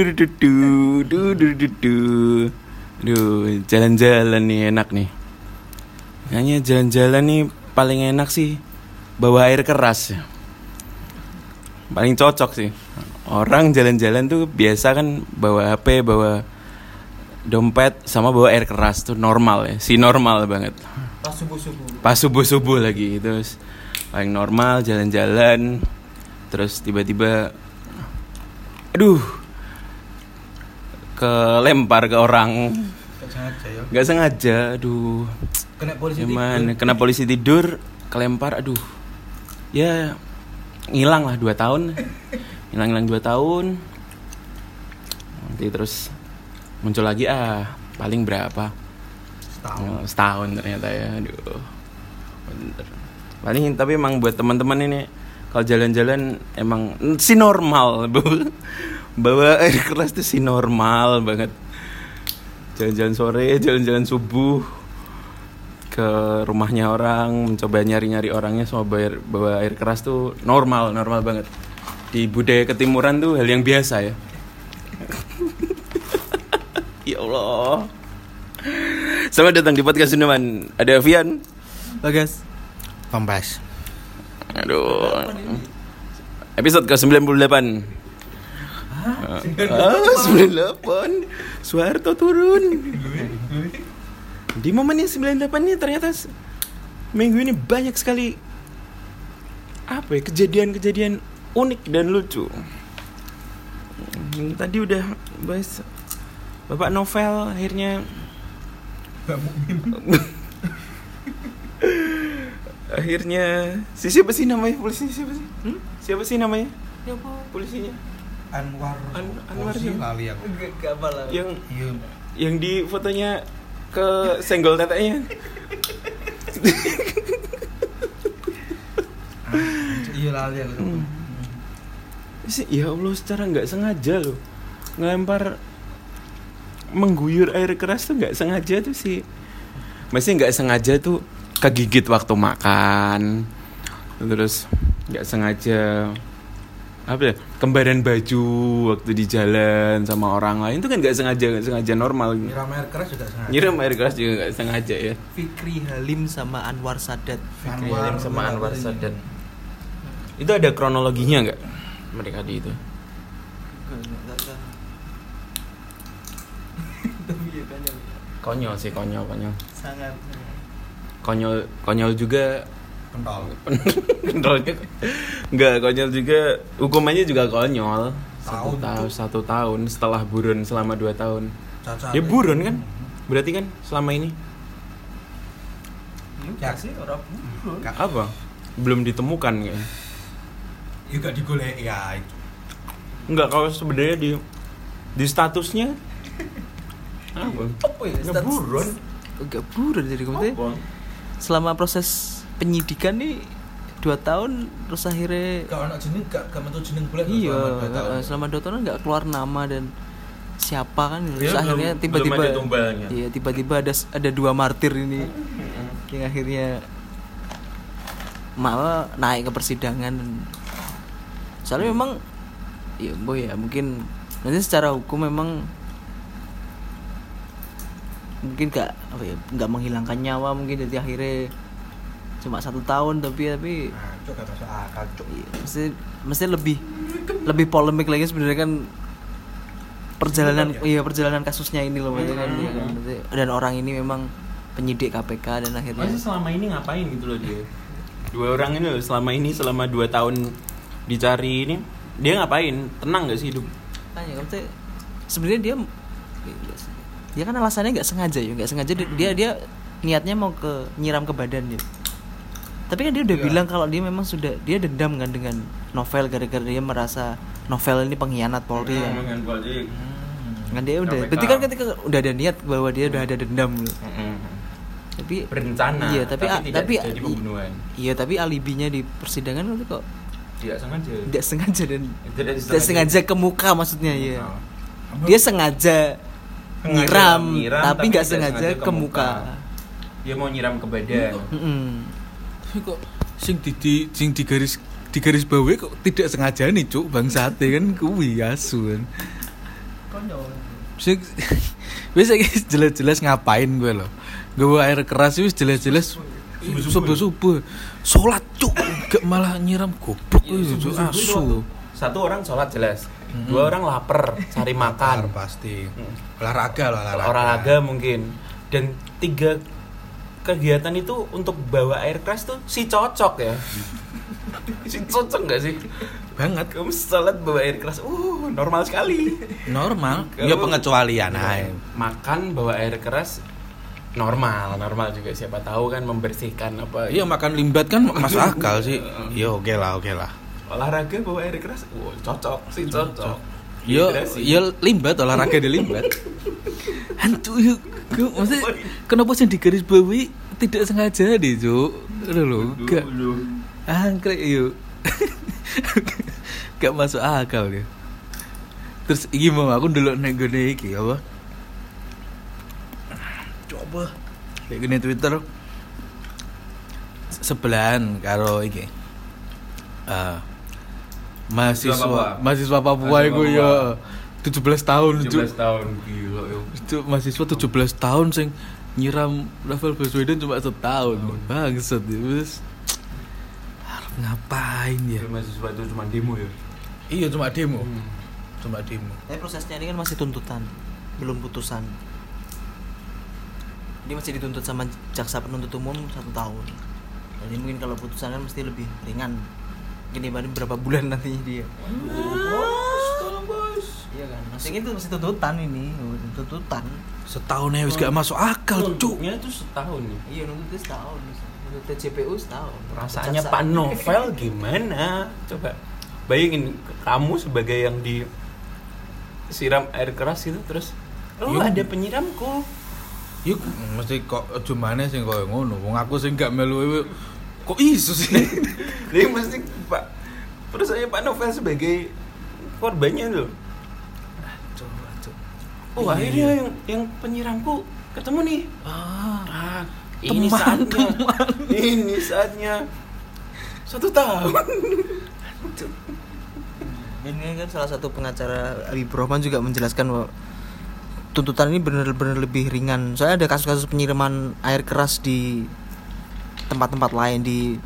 Du du du du du du du jalan-jalan nih enak nih. Kayaknya jalan-jalan nih paling enak sih bawa air keras. Paling cocok sih. Orang jalan-jalan tuh biasa kan bawa HP, bawa dompet sama bawa air keras tuh normal ya, si normal banget. Pas subuh-subuh. Pas subuh-subuh lagi terus paling normal jalan-jalan terus tiba-tiba aduh kelempar ke orang. Gak sengaja ya. nggak sengaja aduh. Kena polisi gimana? Kena polisi tidur kelempar aduh. Ya ngilang lah dua tahun. Hilang hilang dua tahun. Nanti terus muncul lagi ah paling berapa? Setahun. Oh, setahun ternyata ya aduh. Bener. Paling tapi emang buat teman-teman ini kalau jalan-jalan emang si normal bawa, bawa air keras tuh si normal banget. Jalan-jalan sore jalan-jalan subuh ke rumahnya orang mencoba nyari-nyari orangnya sama bayar, bawa air keras tuh normal normal banget. Di budaya ketimuran tuh hal yang biasa ya. Ya Allah. Selamat datang di podcast Suneman Ada Vian? Bagas. Kompas. Aduh. Episode ke-98 Ah, 98 Suharto turun. Di momen yang 98 ini ternyata Minggu ini banyak sekali Apa ya Kejadian-kejadian unik dan lucu. Hmm, Tadi udah bahas Bapak Novel akhirnya akhirnya si siapa sih namanya polisi siapa sih? Hmm? siapa sih namanya? Siapa? polisinya Anwar. An- Anwar siapa? lali aku. Gak apa lah. yang Iya. yang di fotonya ke senggol tetenya Iya lali aku. Hmm. sih ya allah secara nggak sengaja loh ngelempar mengguyur air keras tuh nggak sengaja tuh sih masih nggak sengaja tuh kegigit waktu makan terus nggak sengaja apa ya kembaran baju waktu di jalan sama orang lain itu kan nggak sengaja nggak sengaja normal Nyiram air keras juga sengaja. nyiram air keras juga nggak sengaja ya Fikri Halim sama Anwar Sadat. Fikri Anwar Halim sama Anwar ini. Sadat itu ada kronologinya nggak mereka di itu konyol sih konyol konyol Sangat. konyol konyol juga Pentol. Kontrolnya Enggak, konyol juga Hukumannya juga konyol Satu Tahun tahun, tuh. satu tahun setelah buron selama dua tahun Cacat. Dia buron kan? Berarti kan selama ini Ya. sih orang burun. Apa? Belum ditemukan kayaknya Juga digolek ya itu. Enggak, kalau sebenarnya di Di statusnya Apa? Apa ya? Nggak status- buron. Enggak buron jadi kemudian selama proses penyidikan nih dua tahun terus akhirnya Gak ono jeneng gak gak metu jeneng bulan iya selama dua tahun. eh, selama dua tahun nggak keluar nama dan siapa kan? Terus Iya, akhirnya tiba-tiba iya tiba-tiba ada ada dua martir ini. Yang akhirnya malah naik ke persidangan soalnya memang ya boy ya mungkin nanti secara hukum memang mungkin gak apa ya nggak menghilangkan nyawa mungkin jadi akhirnya cuma satu tahun tapi tapi Nah, itu gak masuk akal, Cuk. Iya, mesti mesti lebih lebih polemik lagi sebenarnya kan perjalanan ya? iya perjalanan kasusnya ini loh berarti kan, Hmm. iya kan, berarti. dan orang ini memang penyidik KPK dan akhirnya Masa selama ini ngapain gitu loh dia Dua orang ini loh selama ini Selama dua tahun dicari ini Dia ngapain? Tenang gak sih hidup? tanya kamu sebenarnya dia dia kan alasannya nggak sengaja ya nggak sengaja dia, dia dia niatnya mau ke nyiram ke badan ya tapi kan dia udah Iya. bilang kalau dia memang sudah dia dendam kan dengan novel gara-gara dia merasa novel ini pengkhianat Polri kan. Dengan Polri. kan dia udah KPK. berarti kan ketika udah ada niat bahwa dia udah ada dendam. Mm-mm. tapi berencana iya tapi tapi, tidak tapi jadi pembunuhan iya tapi alibinya di persidangan itu kok tidak sengaja tidak sengaja dan Tidak tidak sengaja ke muka maksudnya ya dia sengaja nyiram, nyiram, tapi nggak sengaja, ke muka, dia mau nyiram ke badan Mm-mm. Tapi kok sing di, di sing digaris digaris bawahi kok tidak sengaja nih cuk bangsate kan? Kuwi asu kan? Sing wis jelas-jelas ngapain gue loh. Gue air keras wis jelas-jelas subuh-subuh. Salat cuk, gak malah nyiram goblok Iya, wis asu. Satu orang sholat jelas, dua orang lapar cari makan, Lapar pasti. Olahraga lah olahraga mungkin, dan tiga kegiatan itu untuk bawa air keras tuh si cocok ya. si cocok nggak sih? Banget. Kamu sholat bawa air keras, uh normal sekali. Normal. Kalau- Ya pengecualian Iya. ae. Makan bawa air keras normal, normal juga siapa tahu kan membersihkan apa. Iya makan limbat kan masuk akal sih. Ya oke lah, oke lah. olahraga bawa air keras, wow, cocok sih cocok. Yo, Hidrasi. yo limbat olahraga di limbat. Hantu yuk, maksudnya kenapa sih di garis bawahi tidak sengaja deh, Cuk? Udah lo, gak angkrek yuk. gak masuk akal ya. Terus iki mau aku dulu nek gone iki apa? Coba kayak gini Twitter sebelahan karo iki. Eh mahasiswa Papua. mahasiswa Papua iku ya 17 tahun Cuk. 17 tahun gila yo. Itu mahasiswa 17 tahun sing nyiram Rafael Baswedan cuma setahun. Bangsat ya wis. Harap ngapain ya? mahasiswa itu cuma demo ya. Iya cuma demo. Hmm. Cuma demo. Tapi prosesnya ini kan masih tuntutan, belum putusan. Dia masih dituntut sama jaksa penuntut umum satu tahun. Jadi mungkin kalau putusan kan mesti lebih ringan. Mungkin dibanding berapa bulan nantinya dia. tolong bos. Iya kan. Masih itu masih tuntutan ini, tuntutan. Setahun ya wis gak masuk akal, Cuk. Nuntutnya itu setahun nih. Iya nuntutnya setahun. Nuntut TJPU setahun. Rasanya. Pak Novel gimana? Coba bayangin kamu sebagai yang di siram air keras itu terus oh Iya. ada penyiramku Yuk, mesti kok aja maneh sing koyo ngono. Wong aku sing gak melu kok iso sih? Dia mesti Pak terus saya Pak Novel sebagai korbannya tuh Coba, coba. oh akhirnya yang yang penyiramku ketemu nih. Ah, ah, ini Teman, saatnya. ini saatnya. Satu tahun. Ini kan salah satu pengacara Habib Rohman juga menjelaskan bahwa tuntutan ini benar-benar lebih ringan. Soalnya ada kasus-kasus penyiraman air keras di tempat-tempat lain di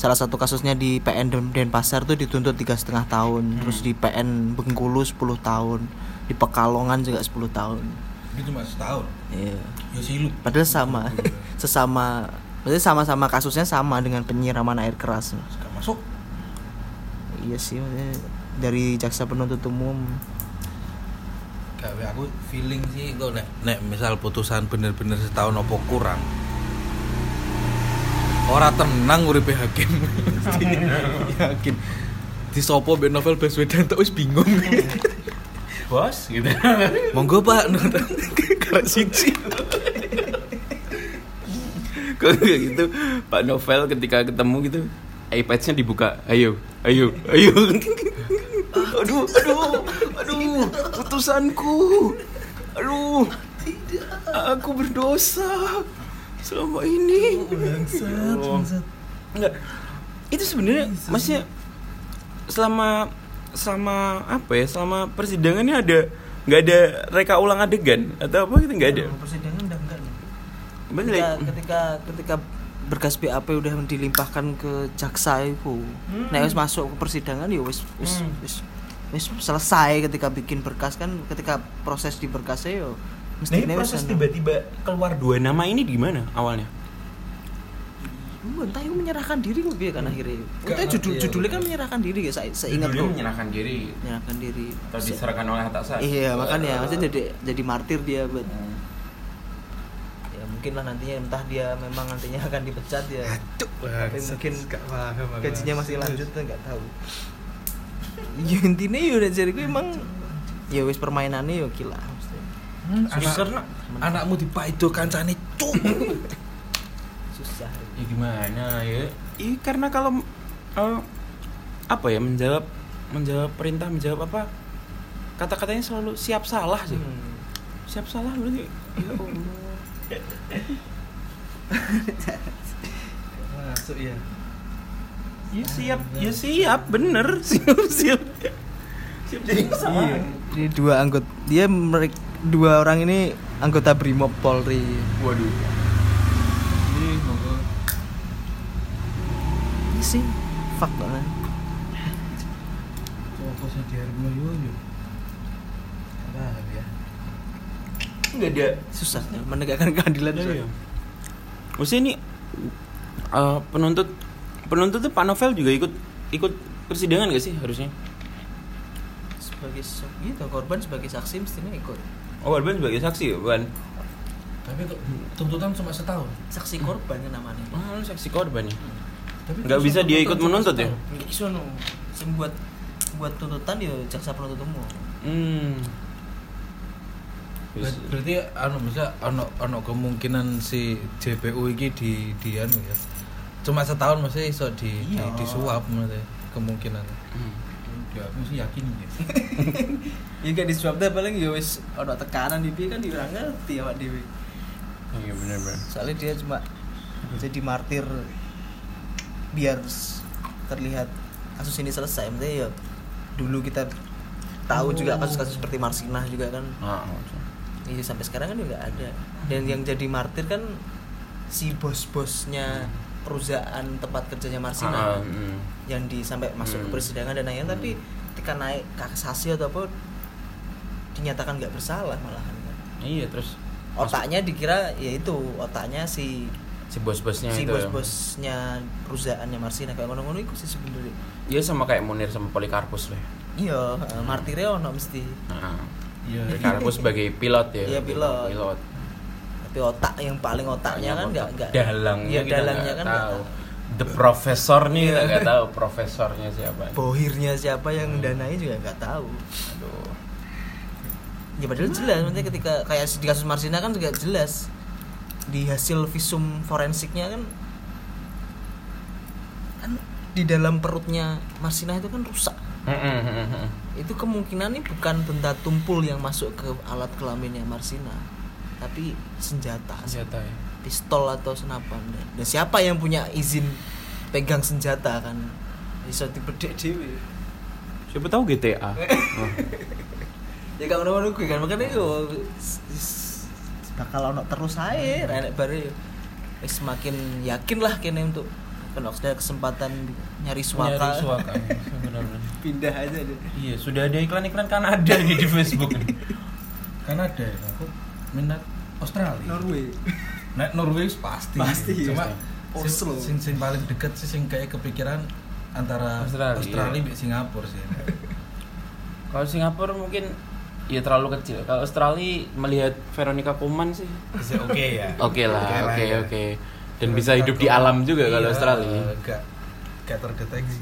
salah satu kasusnya di PN Den- Denpasar tuh dituntut tiga setengah tahun, terus di PN Bengkulu 10 tahun, di Pekalongan juga 10 tahun. Ini cuma setahun. Iya. Ya silu. Padahal sama, sesama, maksudnya sama-sama kasusnya sama dengan penyiraman air keras. Gak masuk. Iya sih, maksudnya dari jaksa penuntut umum Gak aku feeling sih kok nek nek misal putusan bener-bener setahun opo kurang. Ora tenang uripe hakim. Yakin. Disopo mbek novel Baswedan wis bingung. bos gitu Monggo Pak, karek siji. Kayak gitu Pak Novel ketika ketemu gitu iPad-nya dibuka ayo ayo ayo aduh aduh aduh putusanku aduh aku berdosa selama ini. Oh. enggak. Itu sebenarnya maksudnya selama selama apa ya selama persidangannya ada nggak ada reka ulang adegan atau apa gitu nggak ada? Persidangan udah enggak. Maksudnya, ketika, ketika ketika berkas BAP udah dilimpahkan ke jaksa itu nah wis masuk ke persidangan ya wis wis Hmm. wis selesai ketika bikin berkas kan ketika proses di berkasnya yo Nah, mesti ini proses tiba-tiba keluar dua nama ini di mana awalnya? entah itu menyerahkan diri kok kan akhirnya. Entah judul ya, judulnya kan udah. menyerahkan diri ya saya seingat Judulnya kok. menyerahkan diri. Menyerahkan diri. Atau diserahkan oleh atasan. iya makanya. Maksudnya jadi jadi martir dia buat ya mungkin lah nantinya entah dia memang nantinya akan dipecat ya. Cuk, tapi mungkin paham gajinya masih lanjut tuh nggak tahu. Ya intinya ya udah jadi gue emang ya wis permainannya ya gila Hmm, Ya, anak- Anakmu dipaido kancane cuk. susah ya gimana ya? Iya karena kalau eh, apa ya menjawab menjawab perintah menjawab apa kata-katanya selalu siap salah sih. Hmm. Siap salah berarti ya Allah. Masuk ya. Ya siap, ya siap, bener siap siap. Siap jadi salah. Iya. Ini dua anggota dia mereka dua orang ini anggota Brimob Polri. Waduh. Ini monggo. Ini sih fuck banget. Coba sing di Hermo yo yo. Paham ya. Enggak ada. Susah menegakkan keadilan. Iya, iya. Maksudnya ini eh, penuntut penuntut tuh Pak Novel juga ikut ikut persidangan gak sih harusnya? Sebagai gitu korban sebagai saksi mestinya ikut. Oh, Warban sebagai saksi ya, bukan? Tapi tuntutan cuma setahun. Saksi korban kan namanya. Oh, lu saksi korban ya? Tapi Nggak bisa dia ikut menuntut ya? no. Sing buat buat tuntutan ya jaksa penuntut umum. Hmm. Ber- Berarti anu bisa ono ono kemungkinan si JPU iki di di anu ya. Cuma setahun masih iso di, di Iya. disuap maksudnya kemungkinan. Hmm. Ya, aku sih yakin ya. Ya gak disuap deh paling ya wis ono tekanan di piye kan dia ora ngerti awak dhewe. Iya benar-benar. Soalnya dia cuma jadi martir biar terlihat kasus ini selesai. Maksudnya ya dulu kita tahu juga kasus-kasus seperti Marsinah juga kan. Ah, Iya sampai sekarang kan juga ada. Dan yang jadi martir kan si bos-bosnya perusahaan tempat kerjanya Marsinah Ah, hmm. Yang di sampai masuk ke Hmm. persidangan dan lain-lain tapi ketika naik kasasi atau apa dinyatakan nggak bersalah malahan. Iya, terus otaknya dikira ya itu otaknya si si bos-bosnya si itu. ya. bos-bosnya perusahaannya Marsina kayak ngono-ngono itu sih sebenarnya Iya sama kayak Munir sama Polikarpus lah. iya eh, martirnya ono mesti Nah, Iya. Polikarpus sebagai pilot ya. Iya, pilot. Pilot. tapi otak yang paling otaknya kan nggak nggak dalangnya iya kita dalangnya kan nggak tahu. tahu. The profesor nih Iya. nggak tahu profesornya siapa. bohirnya siapa yang danai juga nggak tahu Aduh. ya padahal jelas maksudnya ketika kayak di kasus Marsina kan juga jelas di hasil visum forensiknya kan kan di dalam perutnya Marsina itu kan rusak Mm-mm. itu kemungkinannya bukan benda tumpul yang masuk ke alat kelaminnya Marsina tapi senjata Senjata ya. Pistol atau senapan dan siapa yang punya izin pegang senjata kan bisa dibedek dewe Siapa tahu GTA. Oh. ya gak ngono gue kan makanya yo bakal ono terus aja renek. Wis semakin yakin lah kene untuk kalau ada kesempatan nyari suaka Nyari suaka. Benar-benar. pindah aja deh Iya, sudah ada iklan-iklan Kanada nih di Facebook. Kanada ya, aku minat Australia. Norway Nah, Norway pasti. Pasti, Cuma pasti. sing, Oslo. sing, sing paling deket sih sing kayak kepikiran antara Australia, Australia, iya. Singapura sih. Kalau Singapura mungkin ya terlalu kecil. Kalau Australia melihat Veronica Koeman sih Bisa oke ya. oke lah, oke ya. oke. Dan bisa hidup di alam juga kalau Iya, Australia. Gak gak terdeteksi.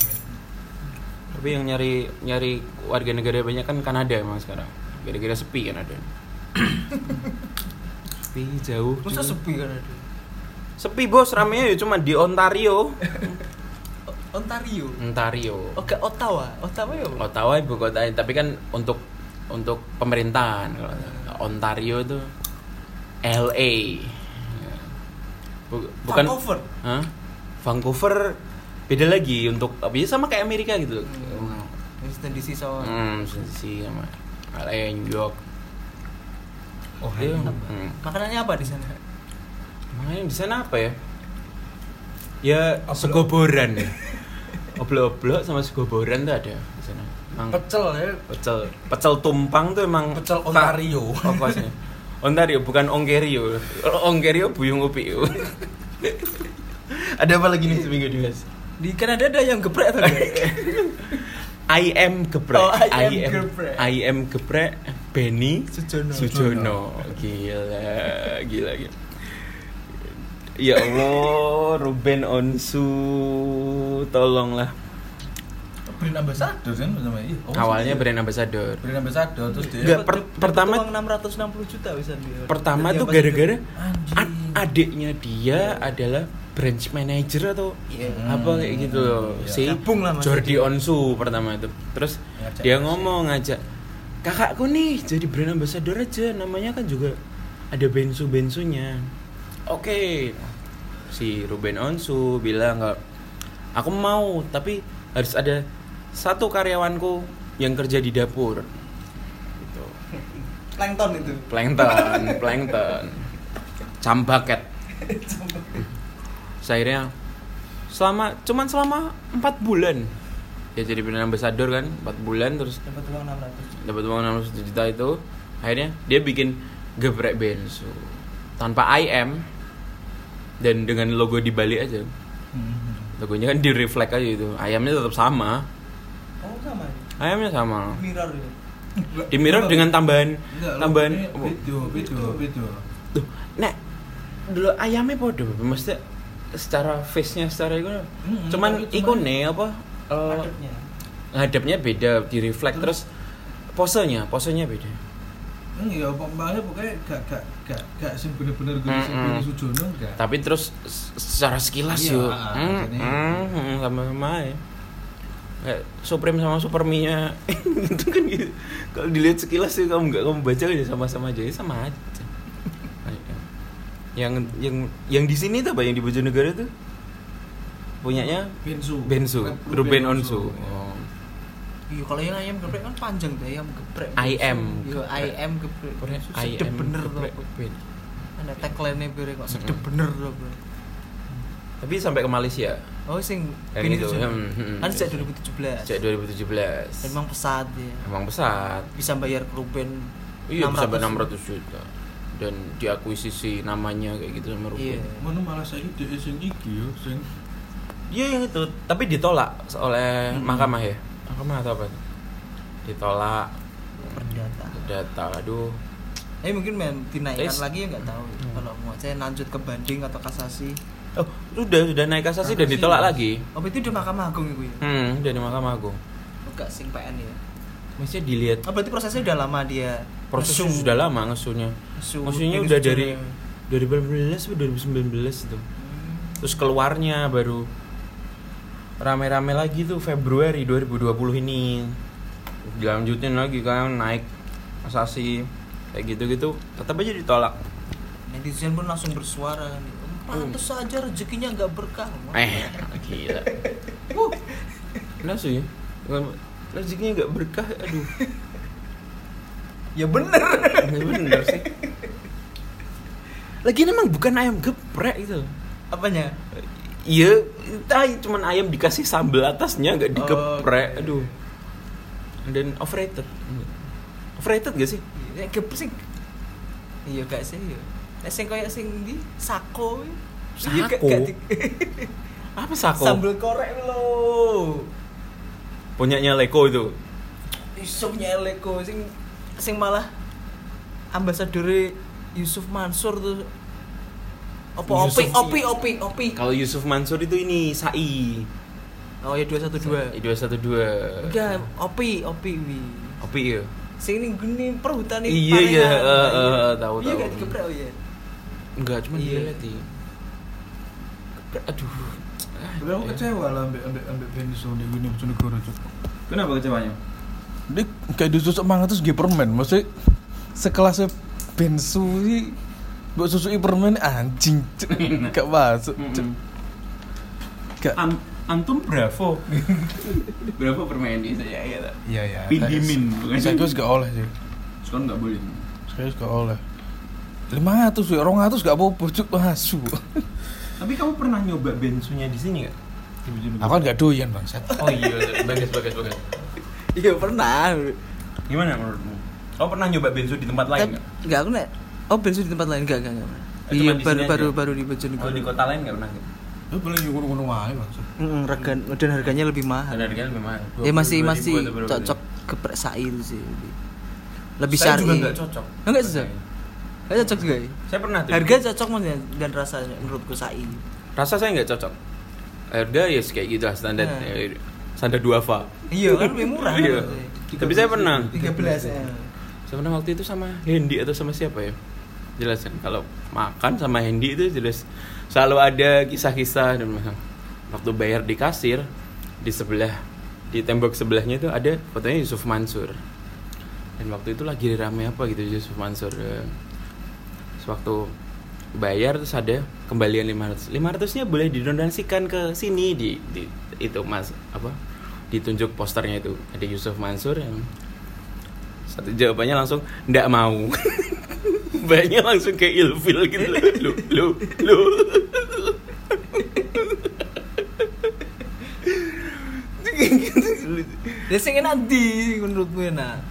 Tapi yang nyari nyari warga negara banyak kan Kanada emang sekarang. Gara-gara sepi kan sepi jauh. masa juga. sepi kan ada Sepi bos, ramenya ya cuma di Ontario. Ontario Ontario. oh gak Ottawa Ottawa ya? Ottawa ibu kota, tapi kan untuk untuk pemerintahan. Ontario itu LA. Bu- bukan Vancouver Hah? Vancouver beda lagi untuk apa ya sama kayak Amerika gitu. Hmm. Washington DC sama Hmm, sih sama LA New York. Oh, Iya. Hmm. makanannya apa di sana Makanya di sana apa ya? Ya Oblok. segoboran ya. Oblok-oblok sama segoboran tuh ada di sana. Emang Pecel ya. pecel pecel tumpang tuh emang Pecel Ontario. pokoknya. Ontario bukan Ongerio. Ongerio buyung upi. ada apa lagi nih seminggu di Mas? di Kanada ada yang geprek tuh I am geprek. Oh, I am geprek. I am geprek. Benny Sujono. Sujono. Gila, gila, gila. Ya Allah, Ruben Onsu, tolonglah. Brand ambassador kan sama iya. Oh, Awalnya brand ambassador. brand ambassador terus dia Enggak, per- pertama uang 660 juta bisa dia pertama tuh gara-gara adiknya dia adalah branch manager atau Iya. apa kayak gitu loh Iya. si lah Jordi. Onsu pertama itu terus Ngajak dia ngomong ngajak kakakku nih jadi brand ambassador aja namanya kan juga ada bensu bensunya oke. Si Ruben Onsu bilang nggak aku mau tapi harus ada satu karyawanku yang kerja di dapur. Plankton itu. Plankton plankton. Cambaket akhirnya selama cuman selama empat bulan ya jadi brand ambassador kan empat bulan terus dapat uang 600 dapat uang 600 juta itu. Akhirnya dia bikin geprek bensu. Tanpa IM dan dengan logo di balik aja. Hmm. logonya kan di reflect aja itu. Ayamnya tetap sama. Oh sama ya? ayamnya sama. Mirror itu di mirror dengan tambahan Enggak, tambahan Beda, beda, beda. tuh nek dulu ayamnya podo maksudnya secara face nya secara itu. Cuman- ikonnya apa eh, Adabnya. hadapnya beda di reflect terus posenya posenya beda. Enggak, pokoknya pokoknya gak gak gak gak sing bener-bener gue Mm-mm. Billy Sujono enggak. tapi terus secara sekilas Iya, yuk ah, Hmm, jadi- hmm, hmm, sama-sama ya. Kayak Supreme sama Supermi-nya itu kan gitu. Kalau dilihat sekilas sih kamu nggak kamu baca aja sama-sama aja. Ya sama aja. Yang yang yang di sini tuh apa? Yang di Bojonegoro tuh punyanya Bensu. Bensu Ruben Onsu oh. Iya kalau yang ayam geprek kan panjang tuh ayam geprek. IM. Iya ayam geprek. Sedep IM bener tuh. Ben. Ada tagline-nya bere kok sedep bener tuh. bro. tapi sampai ke Malaysia Oh sing Yang itu, hmm, hmm, Kan sejak hmm. 2017. sejak 2017 Emang pesat ya. emang pesat Bisa bayar ke Ruben Iya bisa sampai 600. 600 juta dan diakuisisi namanya kayak gitu sama Ruben. Iya. Mana malah saya ide sing iki yo sing Iya yang itu, tapi ditolak oleh Hmm. mahkamah ya. Mahkamah atau apa? Ditolak perdata. data. Aduh. Eh mungkin men dinaikkan Guys. lagi ya nggak tahu. Hmm. Kalau mau saya lanjut ke banding atau kasasi. Oh, sudah sudah naik kasasi dan Kasasi, ditolak Mas. lagi. Oh itu udah Mahkamah Agung itu ya. Hmm, dari Mahkamah Agung. Enggak sing PN ya. Maksudnya dilihat Oh berarti prosesnya udah lama dia. prosesnya ngesu. sudah lama ngesunya. Ngesu udah Sujono. dari 2018 atau 2019 itu. Hmm. Terus keluarnya baru rame-rame lagi tuh Februari 2020 ini. Dilanjutin lagi kan naik kasasi kayak gitu-gitu tetap aja ditolak. Netizen pun langsung bersuara kan. Pantes saja rezekinya nggak berkah. Eh, gila. Uh, Nah sih, rezekinya nggak berkah, aduh. ya bener. Nggak bener sih. Lagi emang bukan ayam geprek itu. Apanya? Iya, tai cuman ayam dikasih sambal atasnya nggak digeprek, Oh, aduh. Dan overrated. Overrated gak sih? Ya gep sing. Iya gak sih ya. Sing koyo sing di sako. Iya, Sako? di- Apa sako? Sambal korek lo. Punyanya Leko itu. Isupnya Eleko sing sing malah ambasador Yusuf Mansur tuh. Apa opi Yusuf- opi opi opi. Kalau Yusuf Mansur itu ini Sai. Oh ya 212. 212. Enggak, opi opi wi. Opi ya. Sing ini gini perhutan Iya, iya, eh, eh, tahu, Iya tahu. gak digeprek oh iya. Enggak, cuma Iya. dia lihat Aduh. Ah, Tapi aku ya. kecewa lah ambek ambek ambek Bensu di gini Bojonegoro cuk. Kenapa kecewanya? Dia kayak disusuk mangan terus nggih permen, maksudnya sekelasnya Bensu iki mbok susuki permen anjing. Gak masuk. Gak An- antum bravo. bravo permain ini saya ya. Iya ya. Pindimin, bukan? Saya kira gak oleh sih. Sekarang nggak boleh. Saya gak oleh. 500 ya, 200 gak apa-apa cuk asu. Tapi kamu pernah nyoba bensunya di sini nggak? Bojonegoro? Aku kan gak doyan bangsat. Oh iya, bagus bagus bagus. Iya pernah. Gimana menurutmu? Kamu pernah nyoba bensu di tempat lain nggak? Enggak aku nek. Oh bensu di tempat lain enggak enggak enggak. Eh, Iya baru baru aja? baru di Bojonegoro. Kalau di kota lain nggak pernah? nggak? Lu boleh ngono-ngono wae bangsat. Mm, rega dan harganya lebih mahal. Dan harganya lebih mahal. Ya masih 22.000 masih cocok geprek sai itu sih. Lebih Saya syar'i. juga nggak cocok. Enggak sih. Enggak cocok juga. ya? Saya pernah tuh. Harga cocok maksudnya dan rasanya menurutku sai. Rasa saya nggak cocok. Harga ya kayak gitu lah standar Nah. ya, standar duafa. Iya kan lebih murah. Iya. kan? Tapi saya pernah. 13 ya. Saya pernah waktu itu sama Hendy atau sama siapa ya? Jelasin. Kalau makan sama Hendy itu jelas selalu ada kisah-kisah dan waktu bayar di kasir di sebelah di tembok sebelahnya itu ada fotonya Yusuf Mansur. Dan waktu itu lagi rame apa gitu Yusuf Mansur eh. Waktu bayar terus ada kembalian 500 500 nya boleh didonasikan ke sini di, di itu mas apa ditunjuk posternya itu. Ada Yusuf Mansur yang satu jawabannya langsung ndak mau banyak langsung kayak ilfil gitu lu lu lu Ya sing enak di menurutmu enak.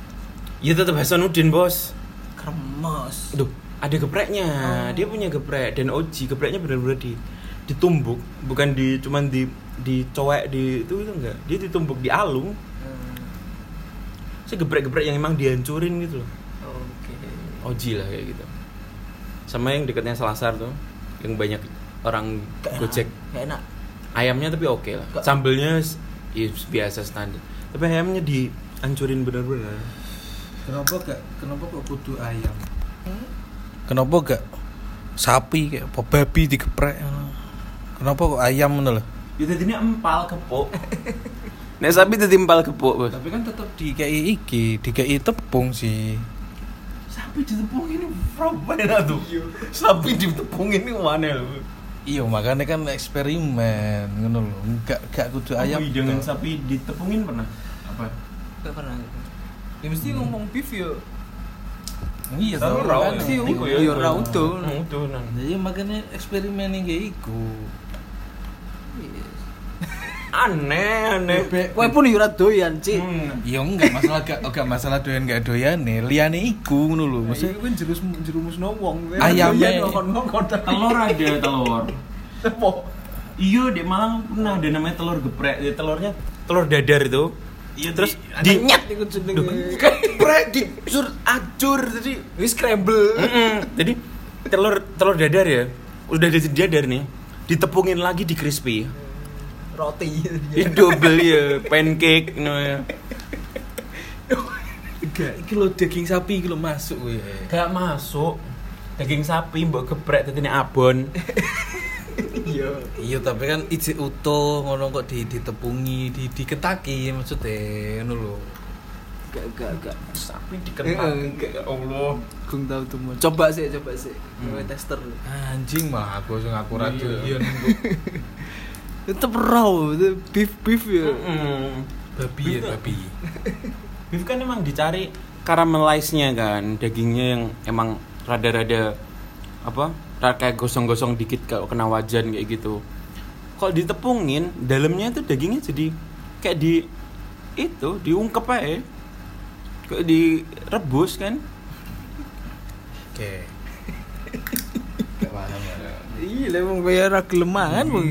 ya tetap Hasanuddin bos Kremes. Aduh, ada gepreknya. Dia punya geprek dan Oji gepreknya benar-benar di ditumbuk, bukan di cuman di dicowek di itu itu enggak. Dia ditumbuk di alung. Hmm, Saya geprek-geprek yang emang dihancurin gitu loh. Oji lah kayak gitu. Sama yang dekatnya Selasar tuh, yang banyak orang Gak enak. gojek. Gak enak. Ayamnya tapi oke lah. Gak- Sambelnya ya, biasa standar. Tapi ayamnya dihancurin benar-benar. Kenapa gak kenapa kok kudu ayam? Kenapa gak sapi kayak apa babi digeprek? Kenapa kok ayam ngono lho? Ya tadi ini empal kepok. Nek sapi tadi empal kepok, Bos. Tapi kan tetap dikei iki, dikei tepung sih. Sapi ditepungin ini enak tuh. Sapi ditepungin ini mana lho? Iya, makanya kan eksperimen ngono lho. Enggak gak kudu ayam. Dengan toh. sapi ditepungin pernah? Apa? Gak pernah. Ya mesti ngomong beef yo. Iya, Tahu toh, raw kan ya? sih. Ya raw tuh. Hmm. Jadi makanya eksperimen yang kayak iku. Aneh, aneh. Kowe pun yo ora doyan, Cik. Hmm. Iya enggak masalah gak enggak masalah doyan gak doyan nih. Liane iku ngono lho. Maksudnya kan jerus jerumus wong. Ayamnya- Telur ada telur. Iya, di Malang pernah ada namanya telur geprek. Ya, telurnya telur dadar itu. Iya, terus di nyet iku jenenge. geprek di sur acur jadi Wis scramble. Jadi telur telur dadar ya, udah ada dadar nih, ditepungin lagi di crispy. Roti. Ini double ya, pancake no ya. enggak iki lho daging sapi iki lho masuk kowe. Gak masuk. Daging sapi mbok geprek dadi nek abon. Iya. Iya tapi kan ijik utuh ngono kok di ditepungi, di diketaki maksudnya ngono lho. Gak gak gak. Sapi Eh, diketak. enggak. Ya Allah. Gung tahu tuh. Coba sih, coba sih. Hmm. Tester. Anjing malah aku sing aku ra Iya. Tetep raw, itu beef beef ya. Mm-mm. babi ya Betul. babi. Beef kan emang dicari caramelize-nya kan, dagingnya yang emang rada-rada apa? Rada kayak gosong-gosong dikit kalau kena wajan kayak gitu. Kalau ditepungin, dalamnya itu dagingnya jadi kayak di itu diungkep aja. Kayak direbus kan. Oke. Ya. Iya, lah wong kowe ora gelem mangan wong.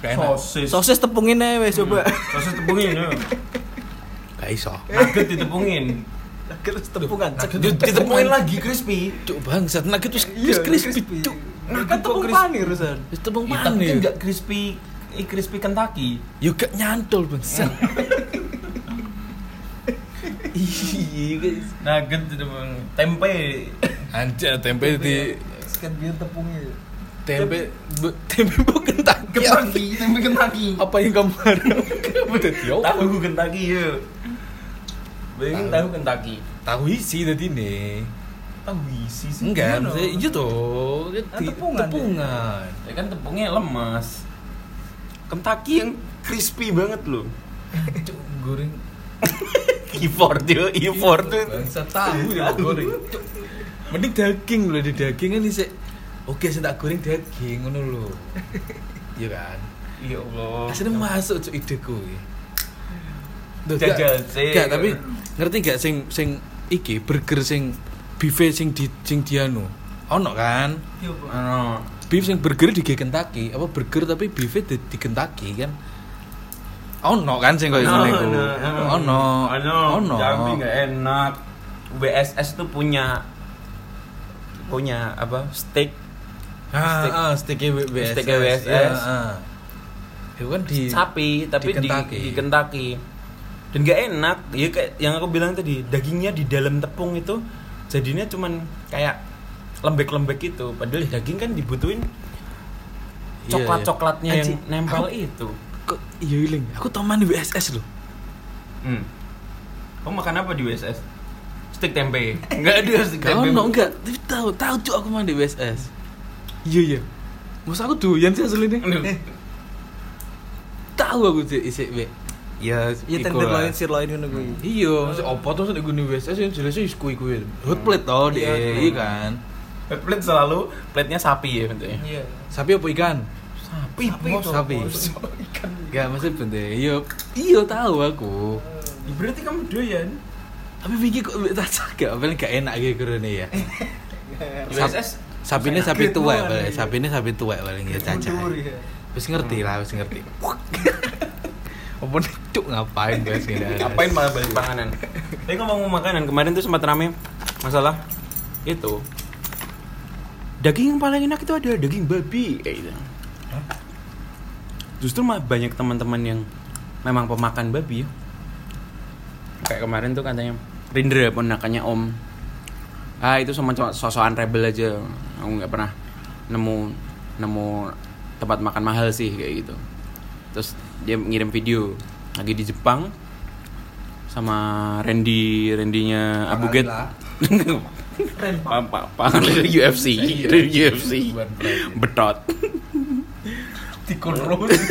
Gak enak. Sosis. Sosis tepungin ae wis coba. Sosis tepungin ya. Gak iso. Nugget ditepungin. Terus tepungan. Ditepungin lagi crispy. Cuk bangsat nugget wis Iya, crispy cuk. Nah, kan tepung panir urusan. Wis tepung Ya, tapi kan panir. nggak crispy eh, crispy Kentucky. Yo gak nyantol bangsat. Iya. Nugget tempe. Anjir tempe di Sekian biar tepungnya. Tempe bu- tempe bukan tak Kentucky, tempe Kentucky. apa yang kamu harapkan tiop Tahu Kentucky ya. Bayangin Tahu. tahu Kentucky. tahu isi tadi nih Tahu isi sih. enggak maksudnya iya tuh Ah, tepungan, tepungan Ya kan tepungnya lemas. Kentucky yang crispy banget loh. Cuk, goreng Effort yo, effort tuh. bangsa tahu ya goreng mending daging loh di daging kan sih oke saya tak goreng daging ngono lho iya kan Ya Allah. Aslinya masuk cuk ideku iki. Duh, gak- Jajal sih. Gak, tapi ngerti gak sing sing iki burger sing beef sing di sing dianu. Ono kan? Iya. Ano. Beef sing burger di Kentucky, apa burger tapi beef di, di Kentucky kan? Ono kan sing koyo ngene iku. Ono. Ono. Ono. Tapi nggak enak. WSS tuh punya punya apa steak Ah, Steak- ah, WSS. steak WSS. Ya, ah. Itu kan di sapi tapi di, Kentucky. di Kentucky dan gak enak ya kayak yang aku bilang tadi dagingnya di dalam tepung itu jadinya cuman kayak lembek-lembek itu padahal daging kan dibutuhin Iya, iya. coklatnya yang nempel aku- itu kok iya iling. Aku tau mana WSS loh. hmm. kamu makan apa di WSS steak tempe nggak ada steak Gak tempe ono enggak, tapi tahu tahu cuk aku main di WSS. Iya iya. Masa aku doyan sih asli nih. Aduh. Tahu aku sih isi W. ya Iya iku tenderloin lah. sirloin ngono kuwi. Iya, masih opo tuh nek guni wis sing jelas wis kuwi kuwi. Hot plate toh di Iya, iya kan. Plate selalu plate-nya sapi ya bentuknya. Iya. Sapi apa ikan? Sapi. Sapi sapi. Gak maksud bentuk. Iya, iya tahu aku. Berarti kamu doyan. Tapi pikir kok rasa gak paling gak enak gitu kurene ya. USS Sapi ini sapi tua paling. ya? Sapi ini sapi tua paling ya caca. Ya. Wis ngerti lah, wis ngerti. Apa nih cuk ngapain guys? Ngapain malah balik panganan? Tapi ngomong makanan kemarin tuh sempat rame masalah itu daging yang paling enak itu ada daging babi kayak gitu. Justru mah banyak teman-teman yang memang pemakan babi ya. Kayak kemarin tuh katanya Rindra ponakannya Om. Ah itu sama cuma sosokan rebel aja. Aku nggak pernah nemu nemu tempat makan mahal sih kayak gitu. Terus dia ngirim video lagi di Jepang sama Randy Randynya Abu Get Pak Pak Pak UFC UFC betot. Dikurus.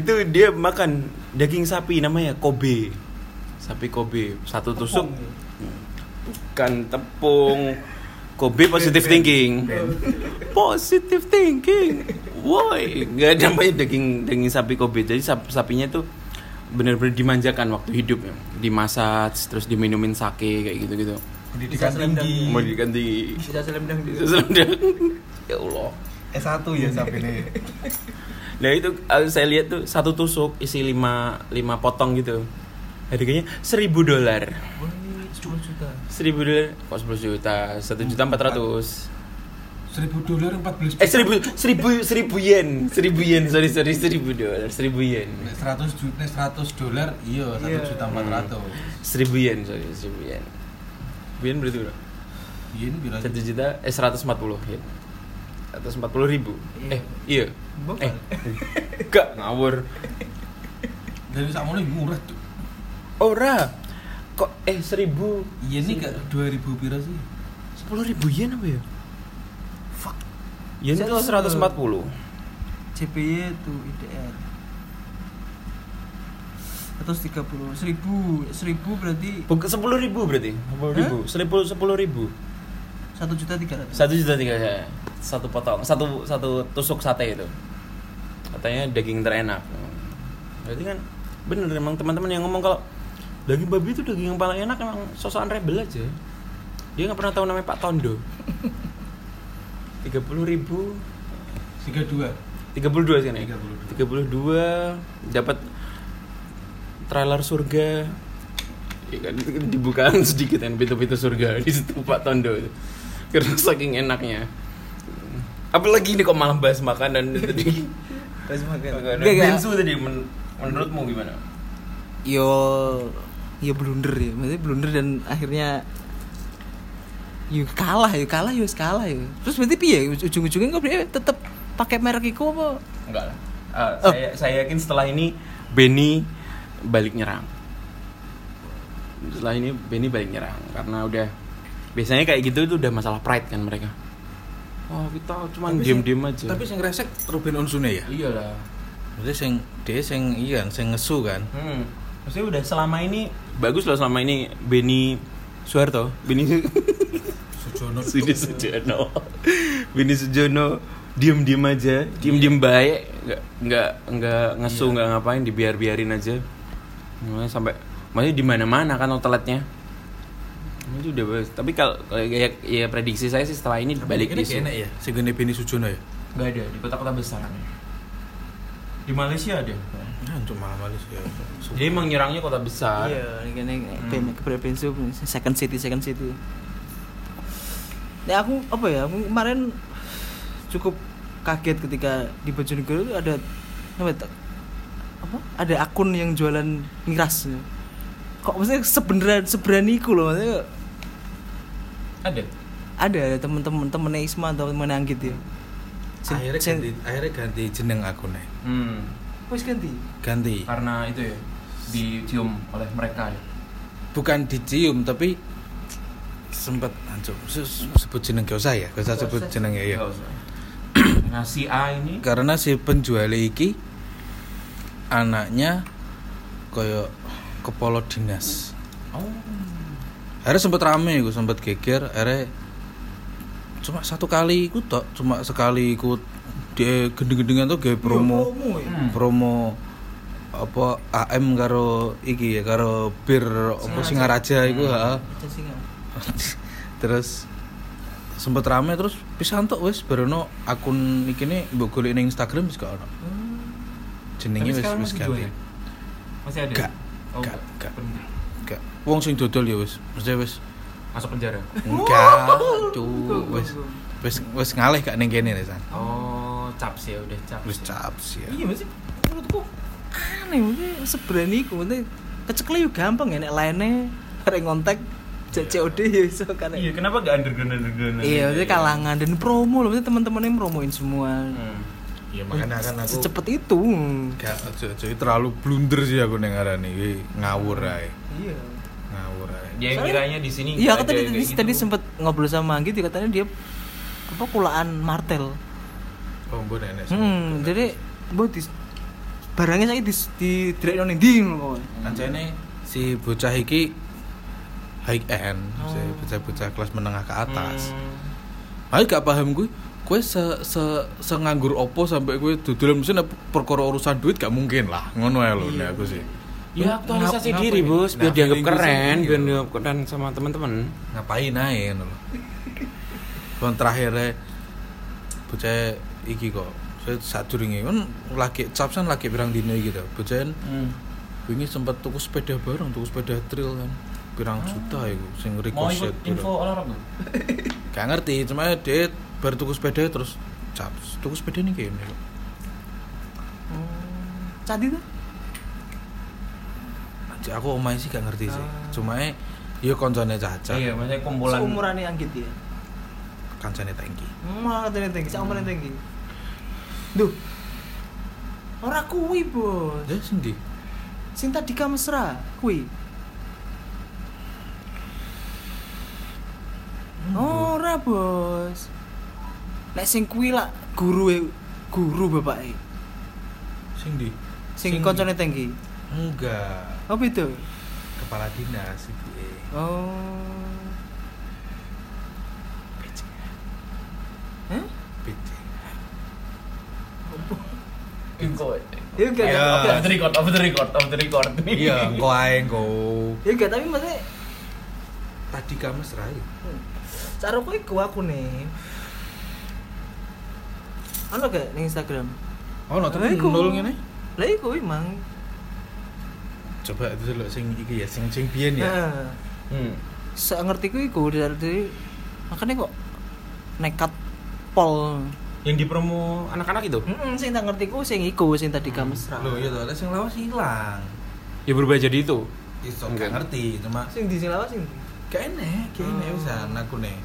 itu dia makan daging sapi namanya Kobe. Sapi Kobe. Satu tusuk bukan tepung Kobe positive thinking positive thinking woi nggak ada namanya daging daging sapi Kobe jadi sap- sapinya tuh benar-benar dimanjakan waktu hidup ya. dimasak terus diminumin sake kayak gitu gitu Pendidikan tinggi. mau diganti Bisa selendang di. selendang ya Allah S1 ya sapi ini. Nah itu eh, saya lihat tuh satu tusuk isi lima lima potong gitu. Harganya seribu dolar. Wih, 10 juta. Seribu dolar kok sepuluh juta satu juta empat ratus. 1000 dolar 14 Eh seribu seribu seribu yen seribu yen sorry sorry seribu dolar seribu yen Nek 100 juta, nek 100 dolar iya 1 Iya. juta 400. seribu yen sorry seribu yen. Seribu yen berarti berapa? Ini bilang Satu juta eh seratus empat puluh yen. Seratus empat puluh ribu. Iya. Eh iya. Bukan. Eh enggak ngawur. dari sakmono murah tuh. Ora kok eh seribu Iya ini gak 2000 pira sih? sepuluh ribu yen apa ya? Fuck. Yen itu seratus empat puluh. CPY itu IDR. 130 1000 1000 berarti Bukan sepuluh ribu berarti? Sepuluh ribu, sepuluh sepuluh ribu, 1 juta 300. satu juta tiga ya. satu potong, satu satu tusuk sate itu. Katanya daging terenak. Berarti kan bener emang teman-teman yang ngomong kalau daging babi itu daging yang paling enak emang sosokan rebel aja. Dia nggak pernah tahu namanya Pak Tondo. Tiga puluh ribu, 32. tiga puluh dua sih nih. 32. Tiga puluh dua dapat trailer surga. Ya kan dibukakan sedikit kan pintu-pintu surga di situ Pak Tondo itu. Karena saking enaknya. Apalagi ini kok malah bahas makanan tadi. Makan. Makanan. Bensu tadi men- menurutmu gimana? Yo yo blunder ya. Maksudnya blunder dan akhirnya yo kalah yo kalah yo kalah yo. Terus berarti piye ujung-ujungnya kok berarti tetep pakai merek iku apa? Enggak lah. Ah, Oh. saya saya yakin setelah ini Benny balik nyerang. Setelah ini Benny balik nyerang karena udah biasanya kayak gitu itu udah masalah pride kan mereka. Oh kita cuma Tapi diem diem aja. Tapi sing resek Ruben Onsune ya. iyalah. Maksudnya sing dia sing iya sing ngesu kan. Hmm. Maksudnya udah selama ini bagus loh selama ini Benny Suharto, Benny Sujono. Sudi Sujono, Benny Sujono diem diem aja, diem diem baik, nggak nggak nggak ngesu nggak ngapain, dibiar biarin aja. Sampai maksudnya di mana mana kan outletnya. Itu udah bagus. Tapi kalau ya, ya prediksi saya sih setelah ini balik ini isu. enak ya. Gene Beni Sujono ya. Nggak ada di kota-kota besar. Di Malaysia ada. Nah, cuma Malaysia. Dia emang nyerangnya kota besar. Iya, ini kan Hmm. bensu second city second city. Ya aku apa ya? Aku kemarin cukup kaget ketika di Bojonegoro itu ada apa, ya, apa? Ada akun yang jualan miras. Kok maksudnya sebenarnya seberani iku loh maksudnya Ada. ada ada temen-temen temennya Isma atau temen Anggit ya. Sen- Akhirnya sen- ganti, akhirnya ganti jeneng akunnya. Hmm. Wis ganti. Ganti. Karena itu ya dicium oleh mereka ya. Bukan dicium tapi sempat hancur sebut jeneng gak usah ya gak usah sebut jeneng ya ya. Nah si A ini karena si penjual iki anaknya koyo kepala dinas Oh akhirnya sempet rame gue sempet geger akhirnya cuma satu kali ikut tok cuma sekali ikut dia gendeng-gendengan tuh kayak promo Hmm. promo apa AM karo iki ya karo bir apa Singaraja. Iku ha. Terus sempet rame terus pisan tok wis barono akun iki ne mbok golek ning Instagram wis gak ono. Jenenge wis wis ganti. Masih ada? Gak, Oh, gak, gak. Gak. wong sing dodol ya wis mesti wis Masuk penjara? Enggak tuh wis wis wis ngalih gak ning kene Resan Oh caps ya udah caps wis caps ya. Iya masih menurutku aneh mungkin seberani iku mungkin kecekle yo gampang ya nek lainnya arek ngontek COD ya iso kan. Iya kenapa gak underground underground iya maksudnya kalangan dan promo loh maksudnya teman-temannya promoin semua. Hmm. ya makanya kan aku secepat itu. Gak aja aja terlalu blunder sih aku ning ngarani iki ngawur ae. Iya. Ngawur ae. Dia yang kiranya di sini iya aku tadi tadi, gitu. tadi sempet ngobrol sama Anggi katanya dia apa kulaan martel oh mbok hmm jadi buat di barangnya saya di di direct nang ndi ngono. Ancene si bocah iki high end, si Oh. bocah-bocah kelas menengah ke atas. Hmm. Aku gak paham gue, gue se se se nganggur opo sampai gue dodolan mesin perkara urusan duit gak mungkin lah, ngono ya lo nek aku sih. Ya aktualisasi Ngap- diri bos, biar dianggap keren, biar dianggap keren sama teman-teman. Ngapain aja lho. Kon terakhirnya bocah iki kok. Saya saat duringe kan lagi capsan lagi pirang dino gitu. Bocah Hmm. wingi sempat tuku sepeda bareng, tuku sepeda trail kan. Pirang juta iku sing Mau ricochet. ikut gitu. info olahraga? Gak ngerti, cuma dia baru tuku sepeda terus cap tuku sepeda nih kayaknya Cadi tuh aku omai sih gak ngerti sih Ah. cuma ya koncone caca Iya, maksudnya kumpulan. seumurannya Anggit ya kancane tangki Malah katanya tinggi, saya omongin tinggi. Duh. Ora kuwi, Bos. ya sindi Sing tadi mesra, kuwi. Ora, Bos. Nek sing kuwi lah guru guru bapake. sindi Sing koncone tinggi. enggak Apa itu? kepala dinas ibu eh Oh. PC Info. Ya enggak, Ya. enggak. Off the record, off the record, off the record. iya engko ae engko Ya enggak, tapi maksudnya tadi kamu serai cara kowe iku aku nih. Ono gak ning Instagram? oh no Lah, tapi iku. nol ngene Lah iku emang. coba itu dulu sing iki ya sing sing biyen ya Nah, Hmm. saya ngerti ku iku dari makanya kok nekat pol. Yang di promo anak-anak itu? Heeh, sing tak ngerti ku sing iku sing tadi kamesra. Loh iya tuh, sing lawas hilang. Ya berubah jadi itu. Iso Enggak. gak ngerti, cuma Sing di sing lawas sing gak enek, gak enek Oh. bisa aku nih.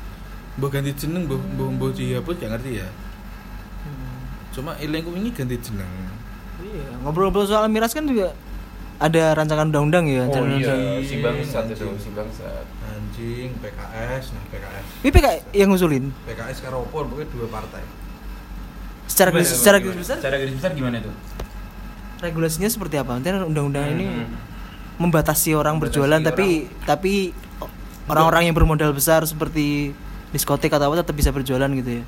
Mbok ganti jeneng, mbok mbok mbok dihapus gak ngerti ya. Hmm. Cuma ilengku ini ganti jeneng. Iya, ngobrol-ngobrol soal miras kan juga ada rancangan undang-undang ya. Oh rancangan iya, undang- si bangsat itu, si bangsat. Anjing, PKS, nah PKS. Ini PK yang ngusulin PKS karo opo pokoknya dua partai. secara Gimana, garis secara gimana? garis besar Secara garis besar gimana tuh? regulasinya seperti apa? Nanti undang-undang ini Hmm. membatasi orang Membatasi berjualan tapi tapi orang-orang yang bermodal besar seperti diskotik atau apa tetap bisa berjualan gitu ya.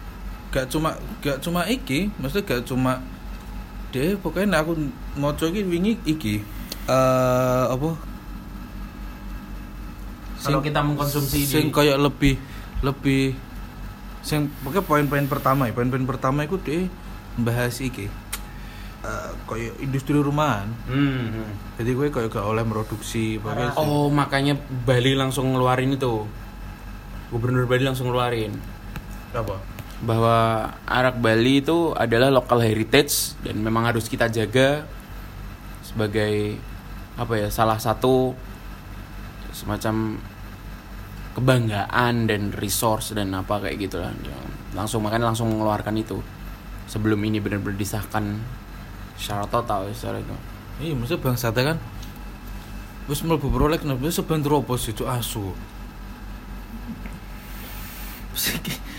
Gak cuma gak cuma iki, maksudnya gak cuma deh pokoknya nek aku mau iki wingi iki eh apa Kalau kita mengkonsumsi di- sing kayak lebih lebih sing pokoknya poin-poin pertama ya poin-poin pertama itu deh bahas iki eh kayak industri rumahan Hmm. hmm. jadi gue kayak gak oleh produksi pokoknya sing- Oh, makanya Bali langsung ngeluarin itu. Gubernur Bali langsung ngeluarin apa bahwa arak Bali itu adalah local heritage dan memang harus kita jaga sebagai apa ya salah satu semacam kebanggaan dan resource dan apa kayak gitu lah. Langsung makanya langsung mengeluarkan itu. Sebelum ini benar-benar disahkan secara total secara itu. Iya maksudnya bangsatnya kan wis mlebu proyek nah wis sebentar apa sih itu asu.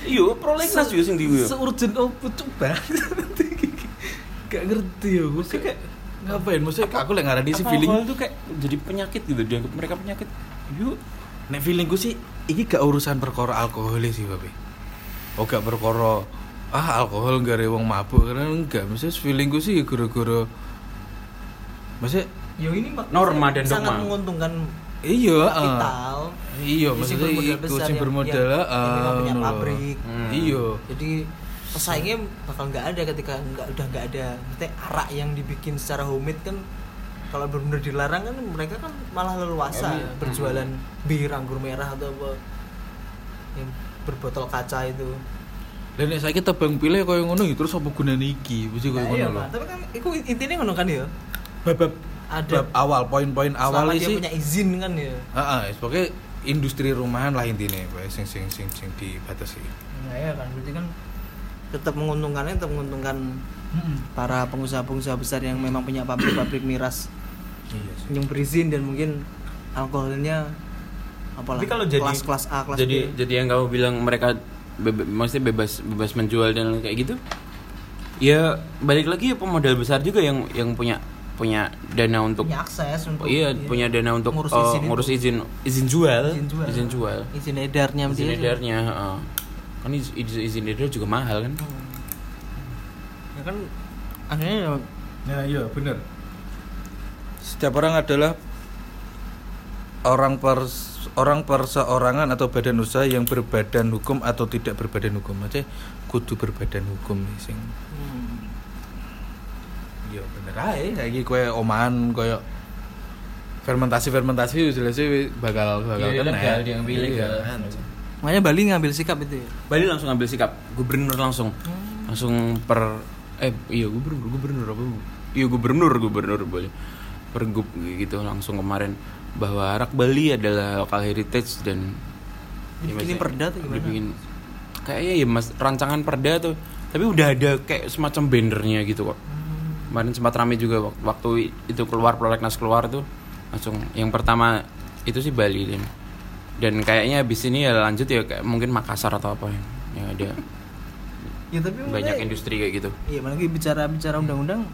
Iya, prolegnas juga sing diwi. Seurgent opo cuk? Banget. Gak ngerti ya, gue kayak ngapain? Maksudnya aku lagi ngarani sih feeling Alkohol tuh kayak jadi penyakit gitu dianggap mereka penyakit. Yuk, Nek feelingku sih ini gak urusan perkara alkohol sih, Babe. Oh gak perkara ah alkohol gak ada wong mabuk karena enggak. Maksudnya feelingku sih gara-gara Maksudnya Yo ini mak- Norma dan sangat dogma. menguntungkan iya ah. kapital. Iya, Yang maksudnya bermodal iku besar sing yang- bermodal yang- ah, punya pabrik. Hmm. Iya. Jadi pesaingnya bakal nggak ada ketika nggak udah nggak ada. Maksudnya arak yang dibikin secara homemade kan kalau benar-benar dilarang kan mereka kan malah leluasa Iya. berjualan bir anggur merah atau apa yang berbotol kaca itu. Dan nek saiki tebang pilih koyo ngono ya terus apa gunane iki? Mesti koyo Nah, iya, ngono lho. Pak. Tapi kan itu intinya ngono kan ya. Bab Ada bab awal poin-poin awal sih. punya izin kan ya. Heeh, pokoknya industri rumahan lah intinya, sing sing sing sing dibatasi. Nah, ya kan berarti kan tetap menguntungkannya tetap menguntungkan para pengusaha-pengusaha besar yang memang punya pabrik-pabrik miras Iya sih. yang berizin dan mungkin alkoholnya apalah Tapi kalau jadi kelas-kelas A kelas jadi B jadi yang kamu bilang mereka bebe, maksudnya bebas bebas menjual dan kayak gitu. Ya balik lagi ya pemodal besar juga yang yang punya punya dana untuk punya akses untuk iya, punya dana untuk ngurus izin, ngurus itu. izin izin jual izin jual izin jual izin edarnya izin dia. edarnya heeh. Kan iz- izin, izin edar juga mahal kan Hmm. ya kan akhirnya ya Ya iya benar. Setiap orang adalah orang per orang perseorangan atau badan usaha yang berbadan hukum atau tidak berbadan hukum. Maksudnya kudu berbadan hukum nih sing. hmm, Iya bener ae. Saiki kowe omahan koyo fermentasi fermentasi jelas bakal bakal Iya, kena. legal, diambil legal. Makanya Bali ngambil sikap itu ya? Bali langsung ambil sikap. Gubernur langsung. Langsung per eh iya gubernur gubernur apa? Iya gubernur gubernur Bali per gub gitu langsung kemarin bahwa Arak Bali adalah local heritage dan Dibikinin maksudnya perda tuh gimana? dibikin kayaknya ya mas rancangan perda tuh. Tapi udah ada kayak semacam bannernya gitu kok. Kemarin sempat rame juga wak- waktu itu keluar prolegnas keluar tuh langsung yang pertama itu sih Bali dan dan kayaknya habis ini ya lanjut ya kayak mungkin Makassar atau apa yang, yang ada ya tapi banyak industri kayak gitu. Iya mana lagi bicara bicara undang-undang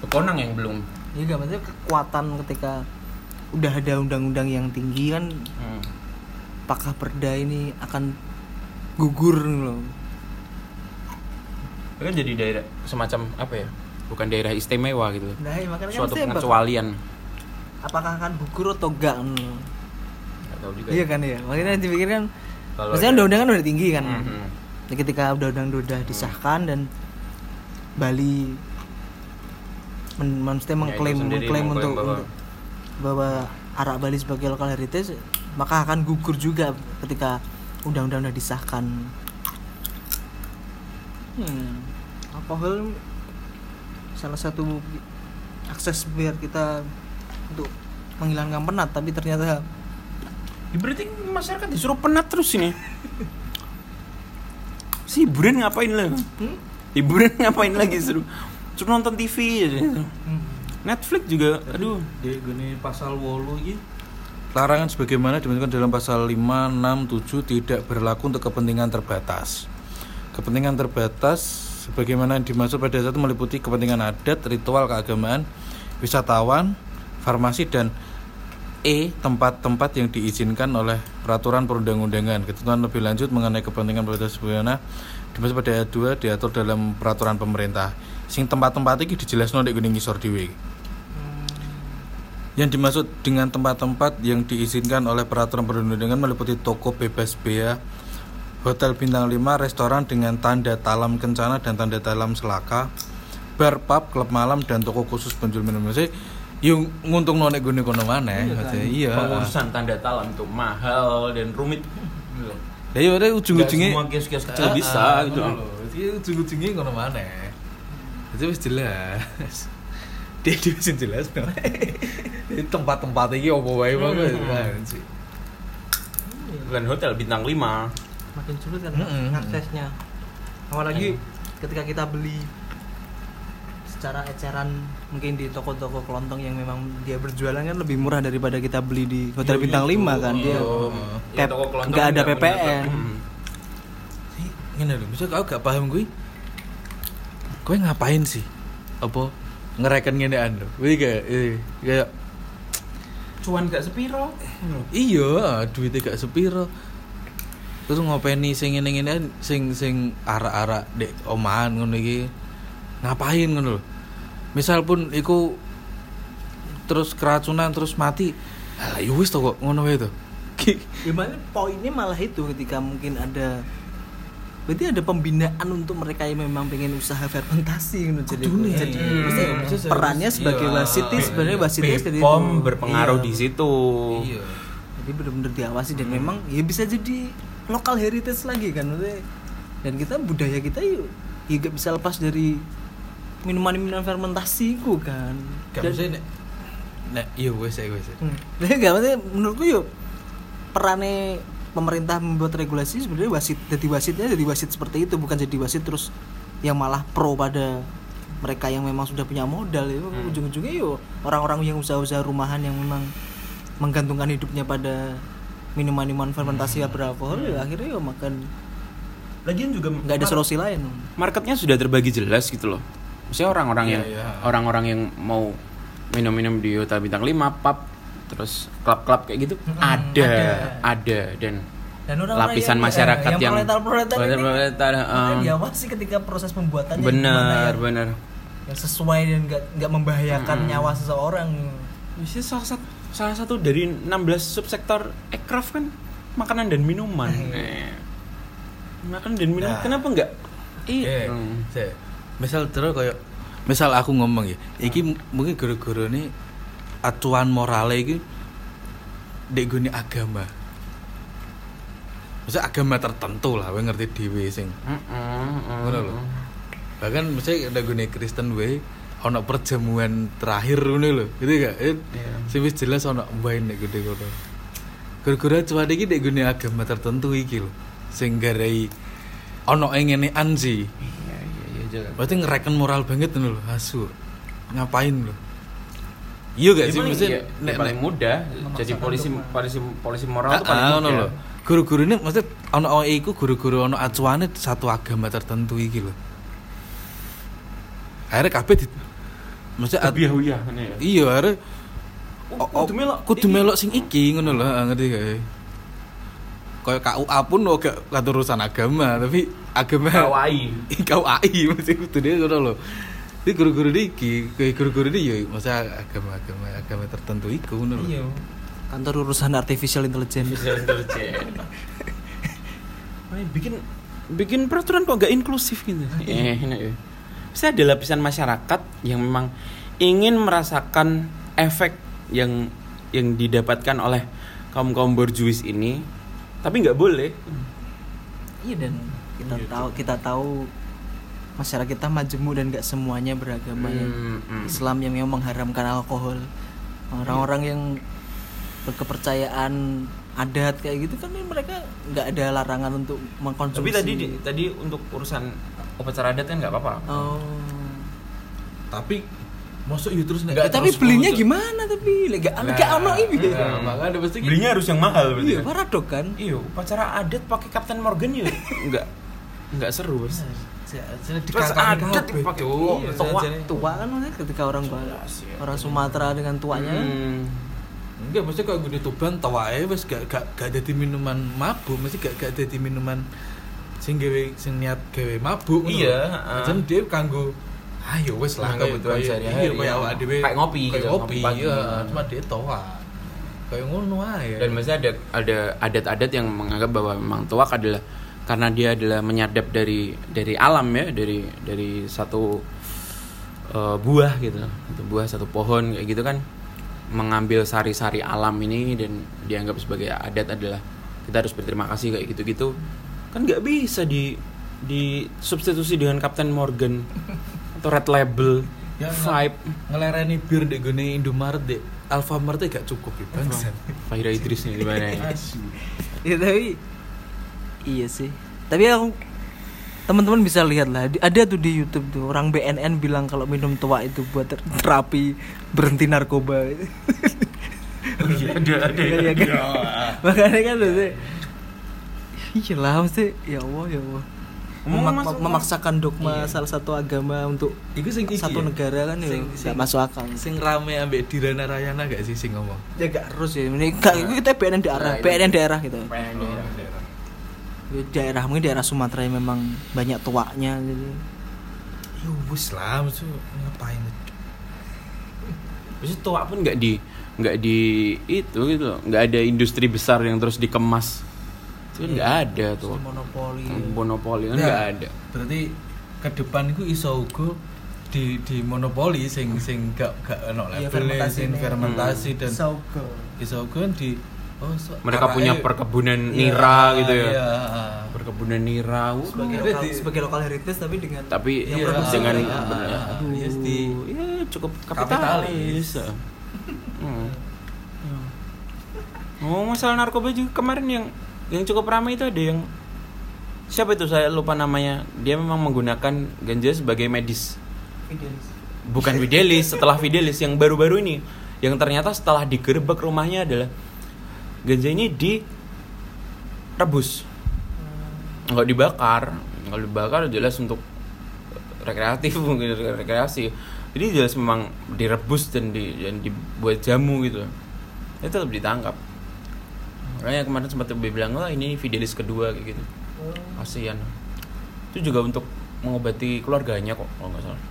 Keponang yang belum. Ya gak maksudnya kekuatan ketika udah ada undang-undang yang tinggi kan Hmm. apakah perda ini akan gugur loh. Kan jadi daerah semacam apa ya? Bukan daerah istimewa gitu. Nah ya, makanya kan suatu pengecualian. Apakah akan gugur atau enggak loh. Tahu juga iya kan ya makanya dipikir kan Kalau maksudnya undang-undang kan udah tinggi kan? Mhm. Jadi ketika undang-undang udah disahkan dan Bali men, maksudnya Ya, mengklaim sendiri mengklaim untuk, bahwa- untuk bahwa arak Bali sebagai local heritage maka akan gugur juga ketika undang-undang udah disahkan. Hmm, alkohol salah satu akses biar kita untuk menghilangkan penat tapi ternyata Ya, berarti masyarakat disuruh penat terus ini si hiburan ngapain lah hmm? hiburan ngapain lagi suruh suruh nonton TV aja. Hmm. Netflix juga aduh Di gini pasal 8 iki Larangan sebagaimana dimaksudkan dalam pasal 5, 6, 7 tidak berlaku untuk kepentingan terbatas. Kepentingan terbatas sebagaimana yang dimaksud pada saat itu meliputi kepentingan adat, ritual keagamaan, wisatawan, farmasi dan E tempat-tempat yang diizinkan oleh peraturan perundang-undangan. Ketentuan lebih lanjut mengenai kepentingan terbatas sebagaimana dimaksud pada ayat 2 diatur dalam peraturan pemerintah. Sing tempat-tempat iki dijelasno nek gini ngisor. Yang dimaksud dengan tempat-tempat yang diizinkan oleh peraturan perundang-undangan meliputi toko bebas bea, hotel bintang 5, restoran dengan tanda talam kencana dan tanda talam selaka, bar pub, klub malam dan toko khusus penjual minum Maksudnya, yung nguntung nonek gune kono maneh. Maksudnya, Iya. pengurusan tanda talam itu mahal dan rumit Ya iya ujung-ujungnya semua kios-kios kecil Ah, bisa ah, gitu. Jadi ujung-ujungnya ngono maneh. Itu wis jelas. Dia dia wis jelas tempat-tempat iki opo wae banget kan sih. bukan hotel bintang 5 makin sulit kan Mm-mm. aksesnya apalagi ketika kita beli secara eceran mungkin di toko-toko kelontong yang memang dia berjualan kan lebih murah daripada kita beli di hotel Iya, bintang iya, 5 tuh. kan dia Iya. Pep- toko kelontong nggak ada PPN ngene lho, misal aku gak paham kuwi. Kowe ngapain sih? Apa ngereken ngene anu? Kuwi kayak eh, kayak cuan gak sepiro iya, duitnya gak sepiro. Terus ngopeni sing ngene-ngene sing sing arak-arak dek omahan ngono iki. Ngapain ngono lho. Misal pun iku terus keracunan terus mati. Alah ya wis kok ngono wae to. Gimana poinnya malah itu ketika mungkin ada berarti ada pembinaan untuk mereka yang memang pengen usaha fermentasi gitu. jadi jadi Hmm. maksudnya Maksudnya perannya serius. sebagai Iya. wasit sebenarnya wasit Bepom itu. berpengaruh Iya. di situ Iya. jadi benar-benar diawasi dan memang ya bisa jadi lokal heritage lagi kan dan kita budaya kita yuk ya gak bisa lepas dari minuman-minuman fermentasi ku kan. Gak bisa nek nek iya wes ya wes. Hmm. Nah, gak maksudnya menurutku yuk perannya pemerintah membuat regulasi sebenarnya wasit jadi wasitnya jadi wasit seperti itu bukan jadi wasit terus yang malah pro pada mereka yang memang sudah punya modal ya. Ujung-ujungnya yuk orang-orang yang usaha-usaha rumahan yang memang menggantungkan hidupnya pada minuman-minuman fermentasi beralkohol ya akhirnya yuk makan. Lagian juga nggak ada solusi lain. marketnya sudah terbagi jelas gitu loh Maksudnya orang-orang Iya, yang iya. orang-orang yang mau minum-minum di Hotel Bintang 5, pub, terus klub-klub kayak gitu ada, ada, dan dan orang-orang lapisan yang- masyarakat eh, yang proletar-proletar ini proletar, um, diawasi ketika proses pembuatannya benar, ya. benar. yang sesuai dan nggak nggak membahayakan Mm-mm. nyawa seseorang Maksudnya salah satu salah satu dari 16 subsektor aircraft kan makanan dan minuman. Eh, makanan dan minuman Nah. kenapa enggak? Iya. Iya. Saya- Misal terus kayak misal aku ngomong ya, iki m- mungkin gara-gara ini acuan morale iki dek gune agama. Misal agama tertentu lah, kowe ngerti dhewe sing ngono lho. Bahkan misalnya ada gune Kristen wae ono perjamuan terakhir ngono lho. Gitu gak? Eh, Iya. Sing wis jelas ono wae nek gede. Gara-gara acuan iki dek gune agama tertentu iki lho. Sing garai ono ing ngenean Iya, iya, iya, jelas. Berarti ngereken moral banget ngono lho, asu. Ngapain lho? Iya gak sih maksudnya iya, ya, paling mudah jadi polisi polisi polisi moral itu paling Ah, ngono mudah. lho. Guru-guru ini maksudnya ono OE iku guru-guru ono acuane satu agama tertentu iki lho. Akhirnya kabeh di ini ya. iya akhirnya Oh, kudu melok kudu melok sing iki ngono lho, ah, ngerti gak? Kayak KUA pun lo gak urusan agama, tapi agama KUAI. KUAI mesti kudu dia ngono lho. Ini guru-guru iki, kayak guru-guru ini ya masa agama-agama agama tertentu iku ngono lho. iya kantor urusan artificial intelligence intelijen. Wah, bikin bikin peraturan kok gak inklusif gitu. Eh, ini ya. Saya ada lapisan masyarakat yang memang ingin merasakan efek yang yang didapatkan oleh kaum kaum borjuis ini, tapi nggak boleh. iya dan kita tahu kita tahu masyarakat kita majemuk dan nggak semuanya beragama yang Hmm, hmm. Islam yang memang mengharamkan alkohol orang-orang yang berkepercayaan adat kayak gitu kan mereka nggak ada larangan untuk mengkonsumsi Tapi tadi di- tadi untuk urusan upacara adat kan nggak apa-apa. oh Tapi masuk ya terus nek Ya, tapi terus belinya gimana tapi lega lega ono ini Nah, makanya pasti Belinya harus yang mahal berarti. iya kan? paradok kan Iya, upacara adat pakai Kapten Morgan ya nggak nggak seru. Bos. Terus adat dipakai tua, Iya, tua. tua kan maksudnya ketika orang Ba- Jelas, ya. orang Sumatera dengan tuanya Hmm. Enggak, maksudnya kalau gue tuban tawae wis gak gak gak jadi minuman mabuk, mesti gak gak jadi minuman sing gawe sing niat gawe mabuk Iya. Jan dia kanggo ayo wis lah kebutuhan sehari-hari, Iya, kayak ya. awak dhewe. Kayak ngopi kayak gitu, ngopi, iya, cuma dia toa. Kayak ngono ae. Dan maksudnya ada ada adat-adat yang menganggap bahwa memang tuak adalah karena dia adalah menyadap dari dari alam ya, dari dari satu eh, buah gitu, satu buah satu pohon kayak gitu kan mengambil sari-sari alam ini dan dianggap sebagai adat adalah kita harus berterima kasih kayak gitu-gitu kan nggak bisa di di substitusi dengan Kapten Morgan atau Red Label Ya, Vibe. Ngelereni bir di gone Indomaret dek Alfamart gak cukup ya bangsa. Fahira Idris nih gimana ya? ya tapi iya sih. Tapi aku teman-teman bisa lihat lah. Ada tuh di YouTube tuh orang BNN bilang kalau minum tua itu buat ter- terapi berhenti narkoba. Iya, ada ada. Iya, kan? makanya kan tuh iya lah mesti ya Allah ya Allah memak- masuk- memaksakan dogma Iya. salah satu agama untuk Iku sing iki satu ya? negara kan ya nggak masuk akal Sing rame ambek Dirana Rayana gak sih sing ngomong? ya gak harus ya ini gak, kita BNN daerah Nah, BNN daerah gitu Pengen Oh, daerah. Ya, daerah mungkin daerah Sumatera yang memang banyak tuanya gitu Ya wis lah, maksud ngapain itu? Terus tua pun nggak di nggak di itu gitu nggak ada industri besar yang terus dikemas itu kan nggak ada tuh. Monopoli. Monopoli kan Nah, nggak ada. Berarti ke depan iku iso uga di di monopoli sing sing gak gak ono Iya, fermentasi sing fermentasi dan Saugo iso uga di oh, so, mereka punya perkebunan Iya, nira gitu ya? Iya. perkebunan nira uh, sebagai lokal di- sebagai lokal heritage tapi dengan tapi yang Iya, produksi dengan ah, aduh yes, di- ya cukup Kapitalis. kapitalis. Hmm. ngomong masalah narkoba juga kemarin yang yang cukup ramai itu ada yang siapa itu? Saya lupa namanya. Dia memang menggunakan ganja sebagai medis. Bukan Fidelis setelah Fidelis yang baru-baru ini. Yang ternyata setelah digerebek rumahnya adalah ganja ini direbus. Nggak dibakar. Nggak dibakar jelas untuk rekreatif mungkin rekreasi. Jadi jelas memang direbus dan di dan dibuat jamu gitu. Itu tetap ditangkap makanya kemarin sempat gue bilang oh ini Fidelis kedua kayak gitu. Kasihan. Itu juga untuk mengobati keluarganya kok kalau nggak salah.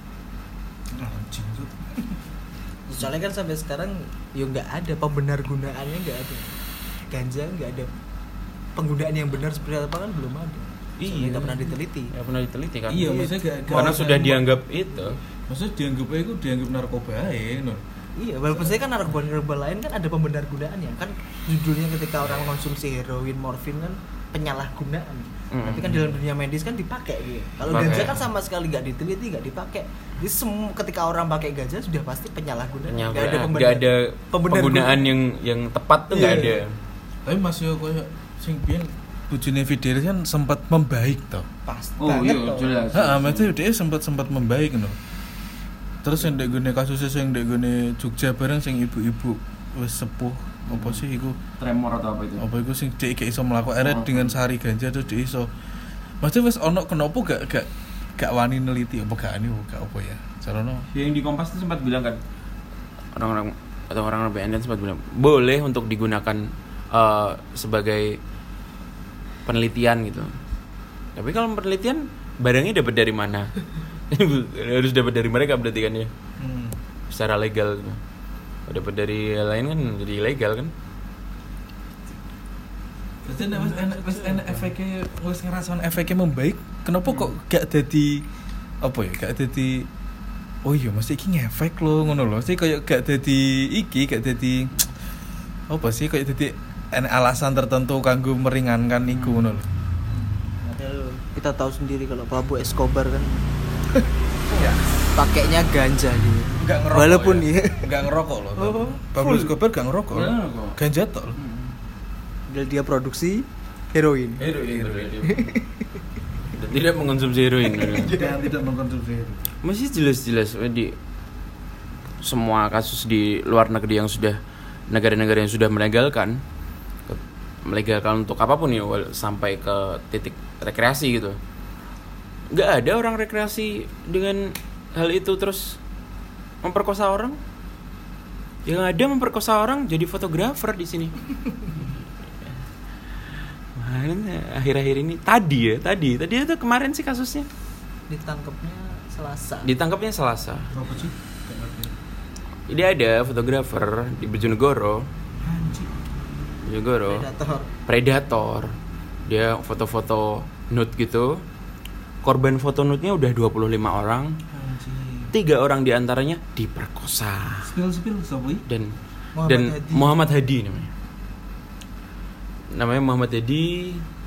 Soalnya kan sampai sekarang ya nggak ada pembenar gunaannya nggak ada. Ganja nggak ada. Penggunaan yang benar seperti apa kan belum ada. Iya. nggak pernah diteliti. Ya pernah diteliti kan? Iya, maksudnya gak- gak- karena gak- sudah dianggap itu. Maksudnya dianggap itu dianggap narkoba no. Iya walaupun saya kan narkoba narkoba lain kan ada pembenar gunaannya kan judulnya ketika orang mengkonsumsi heroin morfin kan penyalahgunaan Mm. tapi kan dalam dunia medis kan dipakai gitu kalau ganja kan sama sekali nggak diteliti nggak dipakai jadi semua ketika orang pakai ganja sudah pasti penyalahgunaan Nggak ada pembenar ada pembenar penggunaan guna- yang yang tepat tuh nggak Iya. ada Tapi Mas yo koyo sing biyen bojone Fidelis kan sempat membaik toh. pas Oh, iya, jelas. Heeh, maksudnya dia sempat sempat membaik no. Terus yang dek gone kasusnya sing dek gone Jogja bareng sing ibu-ibu wis sepuh. Apa sih iku? Tremor atau apa itu? Apa iku sing dia gak iso melakukan akhirnya Oh. dengan sehari ganja tuh dia iso. Maksudnya wis ono kenapa gak gak gak wani neliti? Apa gak ini gak apa ya? Caranya yang di Kompas tuh sempat bilang kan? Orang-orang atau orang-orang BNN sempat bilang boleh untuk digunakan eh, sebagai penelitian gitu. Tapi kalau penelitian barangnya dapat dari mana harus dapat dari mereka berarti kan ya hmm. secara legal gitu. Kalau dapat dari yang lain kan jadi ilegal kan wis enak wis enak efeknya wis ngerasain efeknya membaik kenapa kok gak jadi apa ya gak jadi oh iya mesti iki ngefek lo ngono loh sih kayak gak jadi iki gak jadi apa sih kayak jadi alasan tertentu kanggo meringankan iku ngono Padahal kita tahu sendiri kalau Pablo Escobar kan pakainya ganja gitu. Gak ngerokok Walaupun ya. ya. Gak ngerokok loh Oh, Pablo. Escobar gak ngerokok Gak loh. ngerokok. Ganja tok loh Dan dia produksi heroin. Dan tidak mengonsumsi heroin Dan tidak mengkonsumsi itu masih jelas-jelas di semua kasus di luar negeri yang sudah negara-negara yang sudah melegalkan melegalkan untuk apa pun ya sampai ke titik rekreasi gitu nggak ada orang rekreasi dengan hal itu terus memperkosa orang yang ada memperkosa orang jadi fotografer di sini Mana akhir-akhir ini tadi ya tadi tadi itu kemarin sih kasusnya Ditangkapnya Selasa. ditangkapnya Selasa Apa sih? Jadi ada fotografer di Bojonegoro, Anjing Bojonegoro, Predator. predator. Dia foto-foto nude gitu. Korban foto nude-nya udah 25 orang. Tiga orang di antaranya diperkosa Spill-spill siapa ini? dan Muhammad dan Hadi. Muhammad Hadi namanya. Namanya Muhammad Hadi.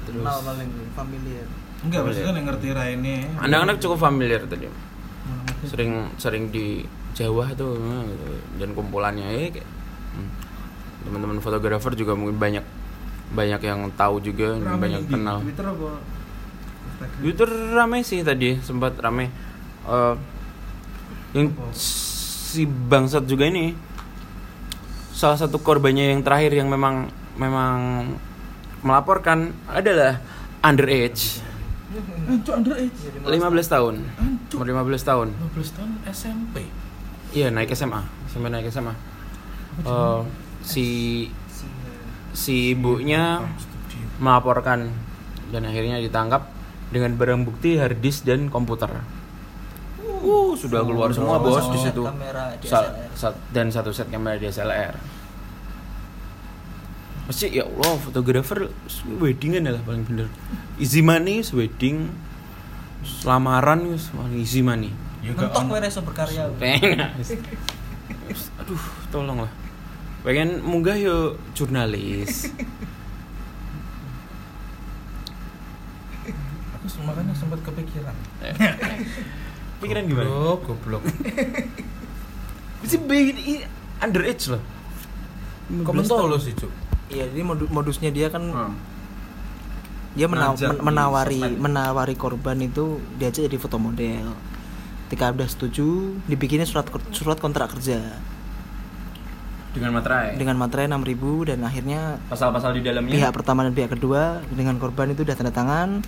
Terus Kenal paling familiar. Enggak, maksudnya yang ngerti Raine anak-anak cukup familiar tadi. Sering sering di Jawa tuh eh, gitu. dan kumpulannya ya kayak hmm. teman-teman fotografer juga mungkin banyak banyak yang tahu juga dan banyak kenal. Twitter apa? Instagram? Twitter rame sih tadi sempat rame. Eh, yang si bangsat juga ini salah satu korbannya yang terakhir yang memang memang melaporkan adalah underage Ancuk underage. 15 tahun. Ancuk. Umur 15 tahun. 15 tahun SMP. Iya, naik SMA. Sampai naik SMA. Eh, si si ibunya melaporkan dan akhirnya ditangkap dengan barang bukti hard disk dan komputer. Uh, sudah keluar semua Oh, bos satu di situ. kamera Sa- dan satu set kamera DSLR. Mesti ya Allah fotografer weddingan lah paling bener. Easy money, wedding, lamaran wis paling easy money. Ya mentok kowe iso berkarya Pengen. Aduh, tolong lah. Pengen munggah yo jurnalis. Aku makanya sempat kepikiran. Pikiran gimana? Goblok, goblok. Mesti bayi i- underage loh. Komen tolo sih, Cuk. iya jadi modu- modusnya dia kan Hmm. dia Ngajak menawari menawari korban itu diajak jadi foto model ketika udah setuju dibikinnya surat surat kontrak kerja Dengan materai. dengan materai 6000 dan akhirnya pasal-pasal di dalamnya. pihak pertama dan pihak kedua dengan korban itu udah tanda tangan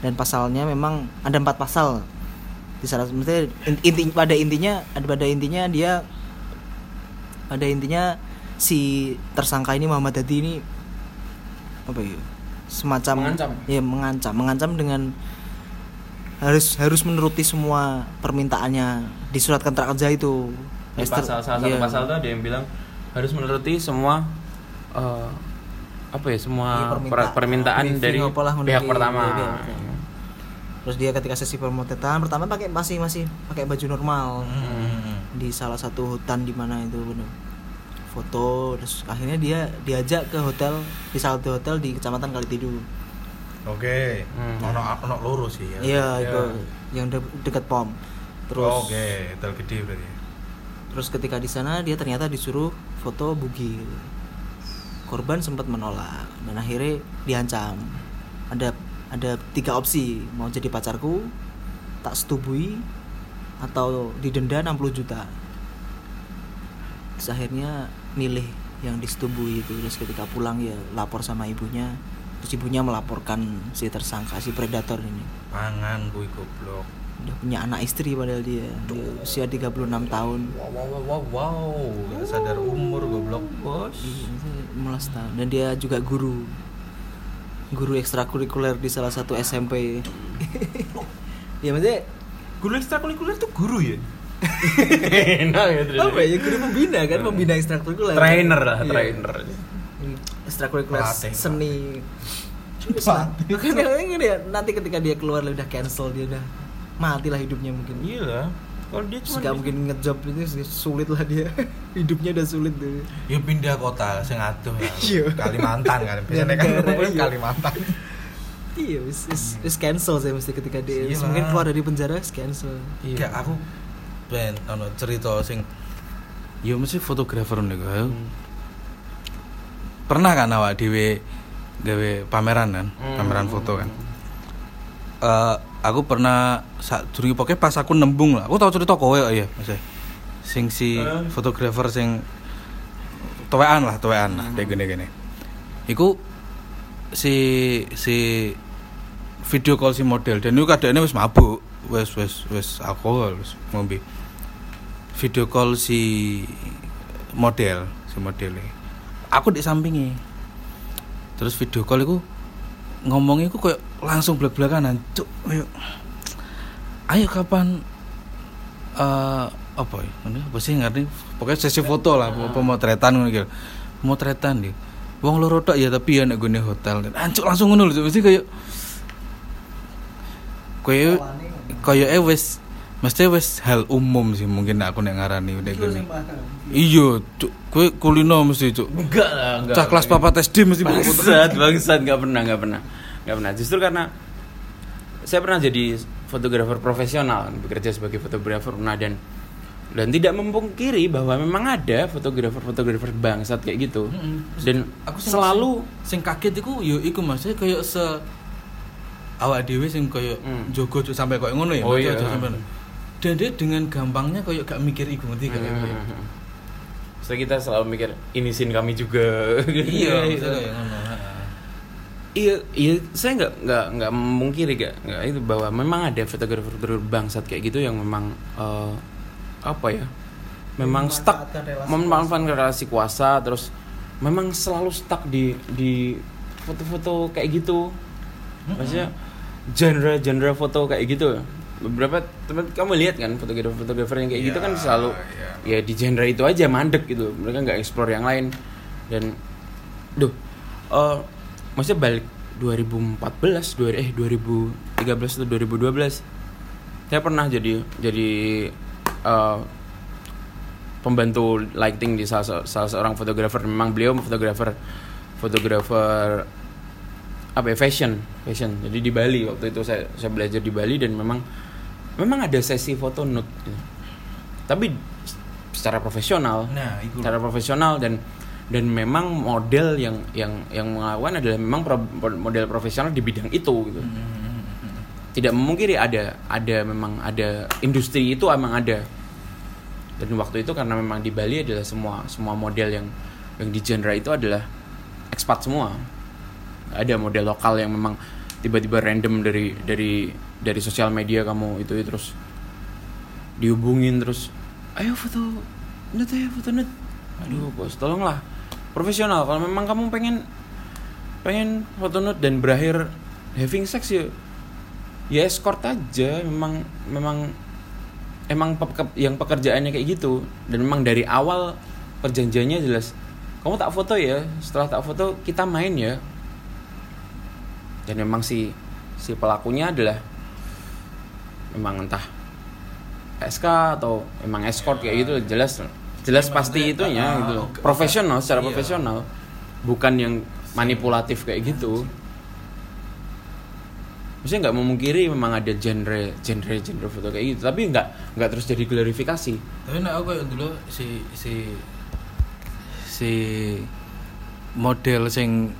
dan pasalnya memang ada empat pasal di salah maksudnya in- inti pada intinya ada pada intinya dia pada intinya si tersangka ini Muhammad Hadi ini apa ya semacam Mengancam. ya mengancam mengancam dengan harus harus menuruti semua permintaannya di surat kontrak kerja itu Di pasal salah satu iya. pasal tuh ada yang bilang harus menuruti semua eh, apa ya semua per- permintaan briefing dari pihak pertama. Iya, pihak pertama. Terus dia ketika sesi pemotretan pertama pakai masih masih pakai baju normal Hmm. di salah satu hutan di mana itu bener. Foto terus akhirnya dia diajak ke hotel di salah satu hotel di Kecamatan Kalitidu. Oke. Hmm. Ono ono loro sih ya. Iya, itu yang de- dekat pom. Terus Oke, tel gede berarti. terus ketika di sana dia ternyata disuruh foto bugil. Korban sempat menolak dan akhirnya diancam. Ada ada tiga opsi, mau jadi pacarku, tak setubui, atau didenda 60 juta. Terus akhirnya milih yang disetubui itu terus ketika pulang ya lapor sama ibunya terus ibunya melaporkan si tersangka si predator ini Mangan kuwi goblok. udah punya anak istri padahal dia, dia usia 36 tahun Wow wow wow wow. wow. Gak sadar umur goblok, Bos. Iya, 15 tahun dan dia juga guru guru ekstrakurikuler di salah satu SMP ya maksudnya Guru ekstrakurikuler tuh guru ya. Enak ya apa ya guru pembina kan pembina ekstrakurikuler Trainer lah, Iya. trainer. ekstrakurikuler seni makanya dia nanti ketika dia keluar udah cancel dia udah mati lah hidupnya mungkin Iya lah. Kalau dia cuma nggak mungkin ngejob itu sulit lah dia hidupnya udah sulit tuh Ya pindah kota sing aduh ya. Iya. Kalimantan kan. Biasanya kan iya. Kalimantan. iya wis- wis cancel saya mesti ketika dia Iya mungkin keluar dari penjara wis cancel Iya. Kayak aku ben ono cerita sing Ya mesti fotografer niku. Pernah kan awak dhewe gawe pameran kan, Hmm. pameran foto kan. Eh aku pernah sak durunge pokoke pas aku nembung lah. Aku tau cerita kowe ya, Mas. Sing si Eh. fotografer sing tuwean lah, tuwean lah, kayak gini-gini. Iku si si video call si model dan itu keadaannya wis mabuk, wis wis wis alkohol, wis ngombe video call si model si modelnya aku di sampingnya terus video call itu ngomongnya aku kayak langsung belak belakan cuk ayo ayo kapan eh apa ya ini apa sih ngerti? Pokoknya sesi foto lah pemotretan ngono gitu pemotretan deh wong loro tok ya tapi ya nek gone hotel. Kan ancuk langsung ngono lho mesti kayak kayak kayak eh wis mesti wis hal umum sih mungkin aku nek ngarani udah gini iya cuk kowe kulino mesti cuk enggak lah, enggak. cah kelas papat SD mesti bawa foto bangsat, bangsat nggak pernah, nggak pernah. Nggak pernah. Justru karena saya pernah jadi fotografer profesional, bekerja sebagai fotografer nah dan dan tidak memungkiri bahwa memang ada fotografer-fotografer bangsat kayak gitu. Dan aku sing- selalu sing kaget iku yo iku Mas saya kayak se awak dhewe sing kayak Hmm. jogo sampai kayak ngono ya Oh, iya. sampai. Dan dia dengan gampangnya kayak gak mikir iku ngerti gak kayak Hmm. So kita selalu mikir ini scene kami juga. iya Gitu. kayak. Iya, iya, saya nggak nggak nggak memungkiri gak, nggak itu bahwa memang ada fotografer bangsat kayak gitu yang memang eh, apa ya, memang stuck Memanfaatkan relasi memanfaatkan relasi kuasa, terus memang selalu stuck di di foto-foto kayak gitu, maksudnya genre-genre foto kayak gitu. Beberapa teman kamu lihat kan fotografer-fotografer yang kayak gitu Iya, kan selalu iya. ya di genre itu aja mandek gitu, mereka nggak explore yang lain. Dan duh eh maksudnya balik 2014 dua, eh 2013 atau 2012 saya pernah jadi jadi eh, pembantu lighting di salah, se- salah seorang fotografer. Memang beliau fotografer fotografer apa ya fashion fashion. Jadi di Bali waktu itu saya saya belajar di Bali dan memang memang ada sesi foto nude gitu. tapi secara profesional Nah, itu. secara profesional dan dan memang model yang yang yang melakukan adalah memang pro- model profesional di bidang itu gitu. Tidak memungkiri ada ada memang ada industri itu emang ada. Dan waktu itu karena memang di Bali adalah semua semua model yang yang di genre itu adalah expat semua. Ada model lokal yang memang tiba-tiba random dari dari dari sosial media kamu itu terus dihubungin terus ayo foto nut ya foto nut aduh bos tolonglah. Profesional kalau memang kamu pengen pengen foto nut dan berakhir having sex ya ya escort aja. Memang memang emang yang pekerjaannya kayak gitu. Dan memang dari awal perjanjiannya jelas kamu tak foto ya. Setelah tak foto kita main ya. Dan memang si si pelakunya adalah memang entah SK atau emang escort kayak gitu jelas jelas Memang pasti itunya ah, gitu loh. profesional secara Iya. profesional bukan yang manipulatif kayak gitu Maksudnya nggak memungkiri memang ada genre genre genre foto kayak gitu tapi nggak nggak terus jadi glorifikasi Tapi nek aku kayak dulu si si si model sing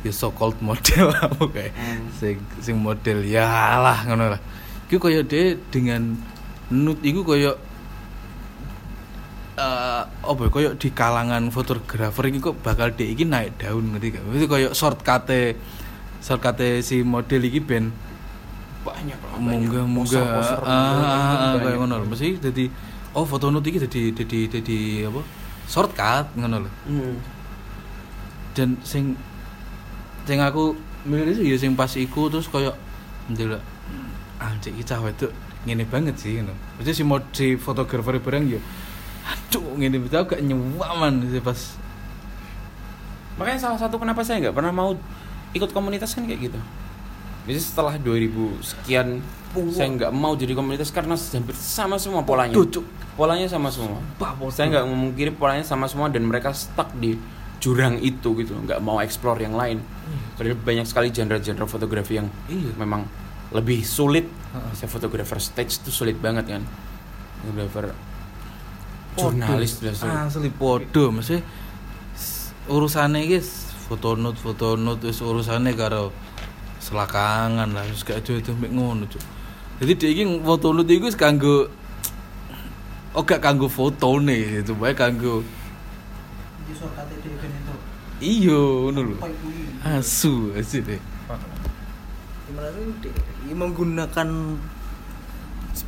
ya so called model aku kayak Hmm. sing sing model ya lah ngono lah. Iku koyo dia dengan nude iku koyo eh apa ya, koyo di kalangan fotografer iki kok bakal dia iki naik daun ngerti gak? Itu koyo shortcut shortcut si model iki ben banyak lah munggah munggah ah, ah, ah, kayak ngono lho. Mesti dadi oh foto nude iki dadi dadi dadi apa shortcut ngono lho. Hmm. dan sing sing aku milih ya sing pas iku terus koyo ndelok anjir iki cah wedok ngene banget sih ngono. Mesti si mod si fotografer bareng ya aduh ngene betul gak nyaman sih pas makanya salah satu kenapa saya nggak pernah mau ikut komunitas kan kayak gitu. Jadi setelah 2000 sekian saya nggak mau jadi komunitas karena hampir sama semua polanya. Tuh, polanya sama semua. Bah, bodoh. saya nggak memungkiri polanya sama semua dan mereka stuck di jurang itu gitu. Nggak mau explore yang lain. Padahal banyak sekali genre-genre fotografi yang Iya. memang lebih sulit. Heeh. saya fotografer stage itu sulit banget kan? Fotografer jurnalis sudah sulit asli podo mesti s- urusane iki s- foto note foto note wis urusane karo selakangan lah wis gak itu mek ngono cuk. Jadi dia iki foto note wis kanggo oh gak kanggo fotone itu bae kanggo Di shortcut itu event itu. iyo ngono lho. Apa itu? asu asu deh. Gimana tuh dia menggunakan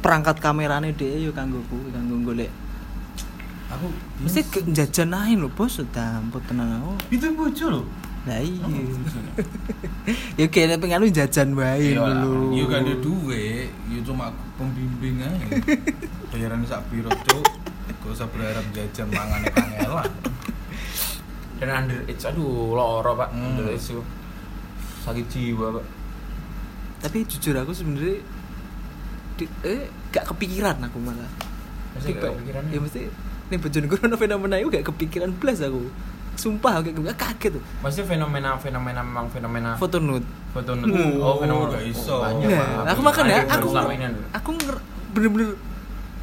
perangkat kamerane dia yo kanggo ku kanggo golek Aku mesti jajan ae lho bos sudah ampun tenan aku itu bojo loh. lah iya ya kayaknya pengen lu jajan wae Iya, dulu Iya gak ada duit, ya cuma aku pembimbing aja. Bayaran sak piro cuk. Gak usah berharap jajan mangan kangelan. dan underage aduh loro pak Hmm. underage itu sakit jiwa pak tapi jujur aku sebenarnya di- eh gak kepikiran aku malah. Mesti gak Tiba- kepikiran ya? Mesti nih bojoku ono fenomena itu gak kepikiran plus aku. Sumpah aku kayak kaget tuh. Maksudnya fenomena fenomena memang fenomena foto nude foto Oh, oh fenomena gak iso. banyak, Nah, aku makan ya, aku ini aku bener-bener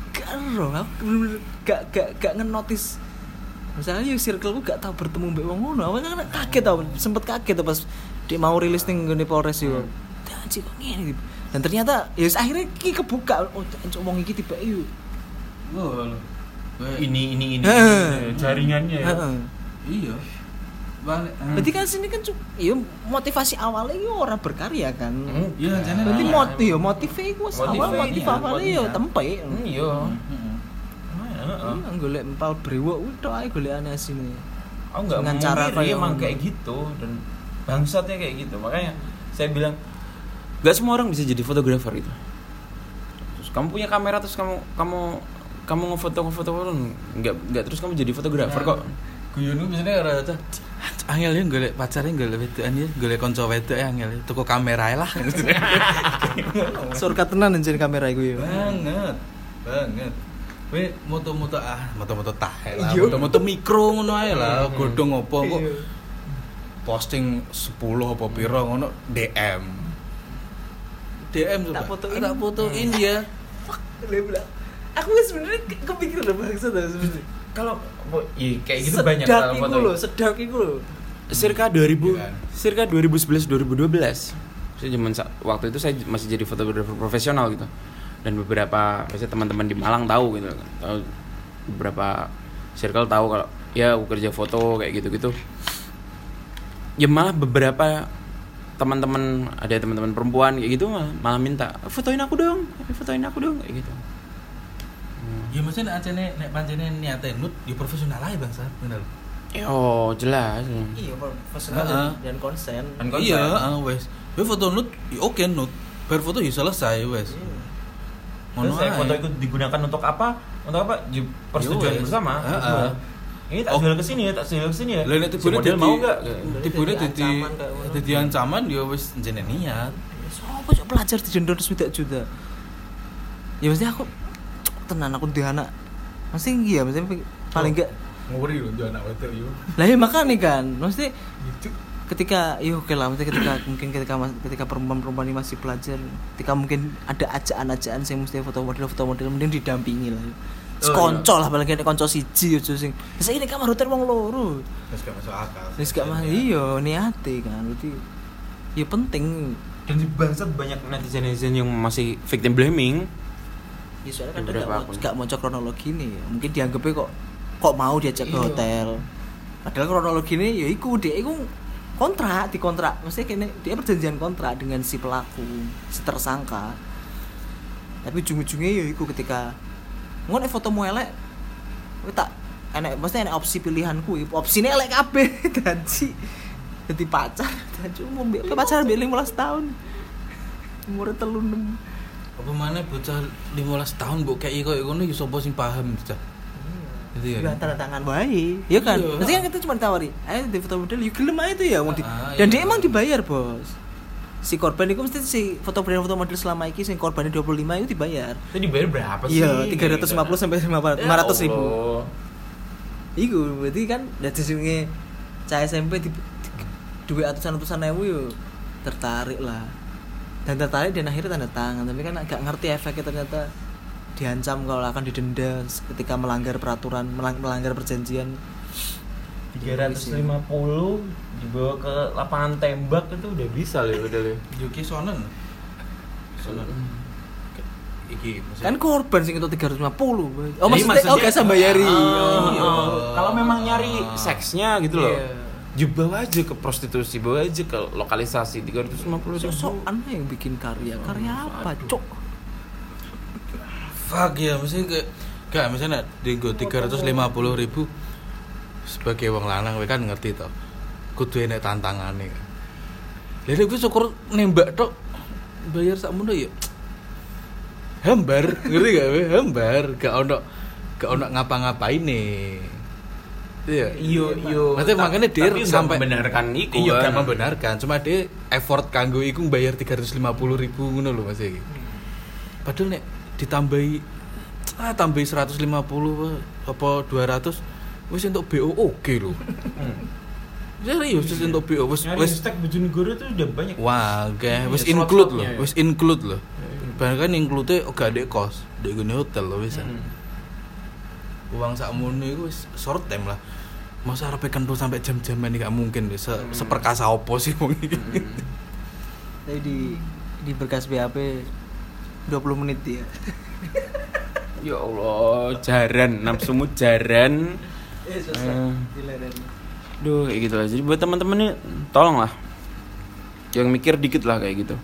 gak roh, aku bener-bener gak gak gak ngenotis. Misalnya yuk circleku gak tau bertemu mbak wong ngono, aku kan kaget tau, sempet kaget tau pas dia mau rilis nih gini Polres yuk, anjir kok ngene dan ternyata ya wis akhirnya ki kebuka, oh anjir omong iki tiba Wah, lho. ini ini ini, Heeh. ini jaringannya ya Heeh. Iya. balik Berarti kan sini kan ya motivasi awalnya ya orang berkarya kan. iya jane Berarti lah. motif ya iku wis Motifnya awal motif iya, awalnya ya motifnya. tempe. Iya. Heeh. Heeh. Iya, golek empal brewok udah ae golekane sini. Aku nggak mau cara ngiri, kayak emang kayak gitu dan bangsatnya kayak gitu makanya saya bilang nggak semua orang bisa jadi fotografer itu terus kamu punya kamera terus kamu kamu kamu ngefoto ngefoto nggak nggak terus kamu jadi fotografer kok Guyon ku biasanya ora ta. Angel ya golek pacare golek wedokan ya, golek kanca wedok ya angel. ya. Tuku kamera ae lah. Surga tenan anjir kamera iku ya. banget. Banget. We moto-moto ah, moto-moto tahe lah. Iya. Moto-moto mikro ngono ae lah, godhong opo kok. Iya. Posting 10 apa piro ngono DM. DM Tak coba. fotoin. Tak fotoin dia. Dia bilang, Aku sebenarnya ke- kepikiran udah bangsa dah sebenarnya. kalau iya, kayak gitu banyak Sedak kalau iku foto lho, sedak iku lho. circa 2000 Iya kan? circa 2011 2012 saya zaman waktu itu saya masih jadi fotografer profesional gitu dan beberapa biasanya teman-teman di Malang tahu gitu tahu beberapa circle tahu kalau ya aku kerja foto kayak gitu-gitu ya malah beberapa teman-teman ada teman-teman perempuan kayak gitu malah, malah minta fotoin aku dong fotoin aku dong kayak gitu Ya maksudnya nek acene nek pancene niate nut ya profesional aja bangsa, bener. oh jelas Iya, profesional Heeh. dan konsen. Kan konsen. Iya, ah, wes. We foto nut, ya oke nut. Bar foto ya selesai wes. Terus saya foto itu digunakan untuk apa? Untuk apa? Di persetujuan bersama. Heeh. Ini tak jual ke sini ya, tak jual ke sini ya. Lah nek Si tibune model dadi mau enggak? Tibune Jadi dadi ancaman ancaman ya wis jenenge niat. Sopo cok pelajar di jendor swidak juta. Ya mesti aku tenan aku di anak. Mesti iya, mesti paling enggak Nguri lho anak wedok yo. lah ya makanya kan mesti ketika ya oke lah mesti ketika mungkin ketika mas- ketika perempuan-perempuan ini masih pelajar ketika mungkin ada ajaan-ajaan saya mesti foto model foto model mending didampingi lah sekonco lah apalagi ada konco siji aja sing. Saya ini kamar hotel wong loro. Wis gak masuk akal. wis gak mah iya niate kan berarti ya penting. Dan di bangsat banyak netizen-netizen yang masih victim blaming. ya soalnya kan gak, mau- gak mau cek kronologi nih ya. mungkin dianggapnya kok kok mau diajak ke Iya. hotel. Padahal kronologi ini ya iku dia iku kontrak di kontrak maksudnya kene dia perjanjian kontrak dengan si pelaku si tersangka. Tapi ujung-ujungnya ya iku ketika ngono nek foto elek kowe tak enek maksudnya enek opsi pilihanku opsinya elek kabeh dadi dadi pacar dadi umur mbek kowe pacaran mbek 15 tahun umur telu enam Apa mana bocah 15 tahun mbok kei koyo ngono ya sapa sing paham cah. Gitu ya. ya tanda tangan wae ya kan Iya. nanti kan kita cuma tawari ayo di foto model yuk gelem aja tuh ya mau di- Ah, dan iya. dia emang dibayar bos si korban itu mesti si foto brand foto model selama ini si korbannya 25 itu dibayar Itu dibayar berapa sih? iya 350 sampai 500 Ya 500 ribu. Iku berarti kan dari sini cah SMP di, di dua atusan atusan ewu yo tertarik lah dan tertarik dan akhirnya tanda tangan tapi kan agak ngerti efeknya ternyata diancam kalau akan didenda ketika melanggar peraturan melang- melanggar perjanjian 350 dibawa ke lapangan tembak itu udah bisa loh udah loh. Yuki Sonen. Sonen. Iki maksudnya- kan korban sih itu 350 oh Jadi maksudnya, oke saya bayari Ah, oh, ah. Kalau memang nyari seksnya gitu loh. Iya. Bawa aja ke prostitusi, bawa aja ke lokalisasi 350 ribu. sosokan yang bikin karya karya apa cok fuck ya mesti ke gak misalnya dienggo 350 ribu sebagai wong lanang we kan ngerti toh kudu enek tantangane kan Lha gue syukur nembak tok bayar sakmono ya hambar ngerti gak we hambar gak ono gak ono ngapa-ngapain nih iya Iyo, iyo. Maksudnya makanya dia sampai membenarkan iku. Iya, kan. gak membenarkan. Cuma dia effort kanggo iku bayar 350 ribu ngono lho Mas iki. Padahal nek ditambahi ah tambahi 150 weh, apa 200 wis untuk BO oke lho. Serius wis untuk BO wis wis stek Bojonegoro tuh udah banyak. wah oke wis Iya, include ya. wis include lho. Bahkan include gak ada kos, dek gone hotel lho wis. Hmm. Uang sakmono iku wis short time lah. Masa arep kentut sampai jam-jaman ini gak mungkin deh. Se seperkasa opo sih wong iki. Tadi di di berkas BAP 20 menit ya. Ya Allah, jaran, nafsumu jaran. Eh, Eh. Duh kayak gitu lah. Jadi buat teman-teman nih tolong lah yang mikir dikit lah kayak gitu.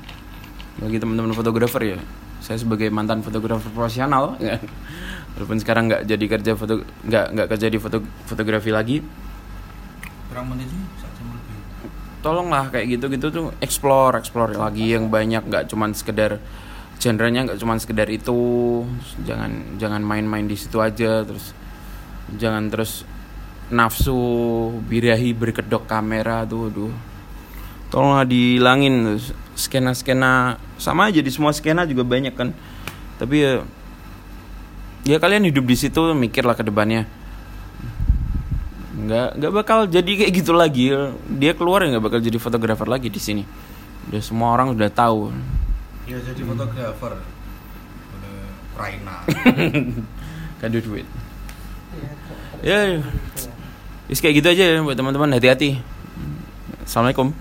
Bagi teman-teman fotografer ya. Saya sebagai mantan fotografer profesional, ya. walaupun sekarang nggak jadi kerja foto nggak nggak kerja di foto fotografi lagi, tolonglah kayak gitu gitu tuh explore explore lagi yang banyak nggak cuman sekedar genrenya nggak cuman sekedar itu jangan jangan main-main di situ aja terus jangan terus nafsu birahi berkedok kamera tuh aduh tolonglah dihilangin skena skena sama aja di semua skena juga banyak kan. Tapi ya ya kalian hidup di situ mikirlah ke depannya. Nggak nggak bakal jadi kayak gitu lagi. Dia keluar ya nggak bakal jadi fotografer lagi di sini. Udah semua orang udah tahu. Ya jadi fotografer. Udah Ukraina. kan do duit ya Terus kayak gitu aja buat teman-teman hati-hati. Assalamualaikum.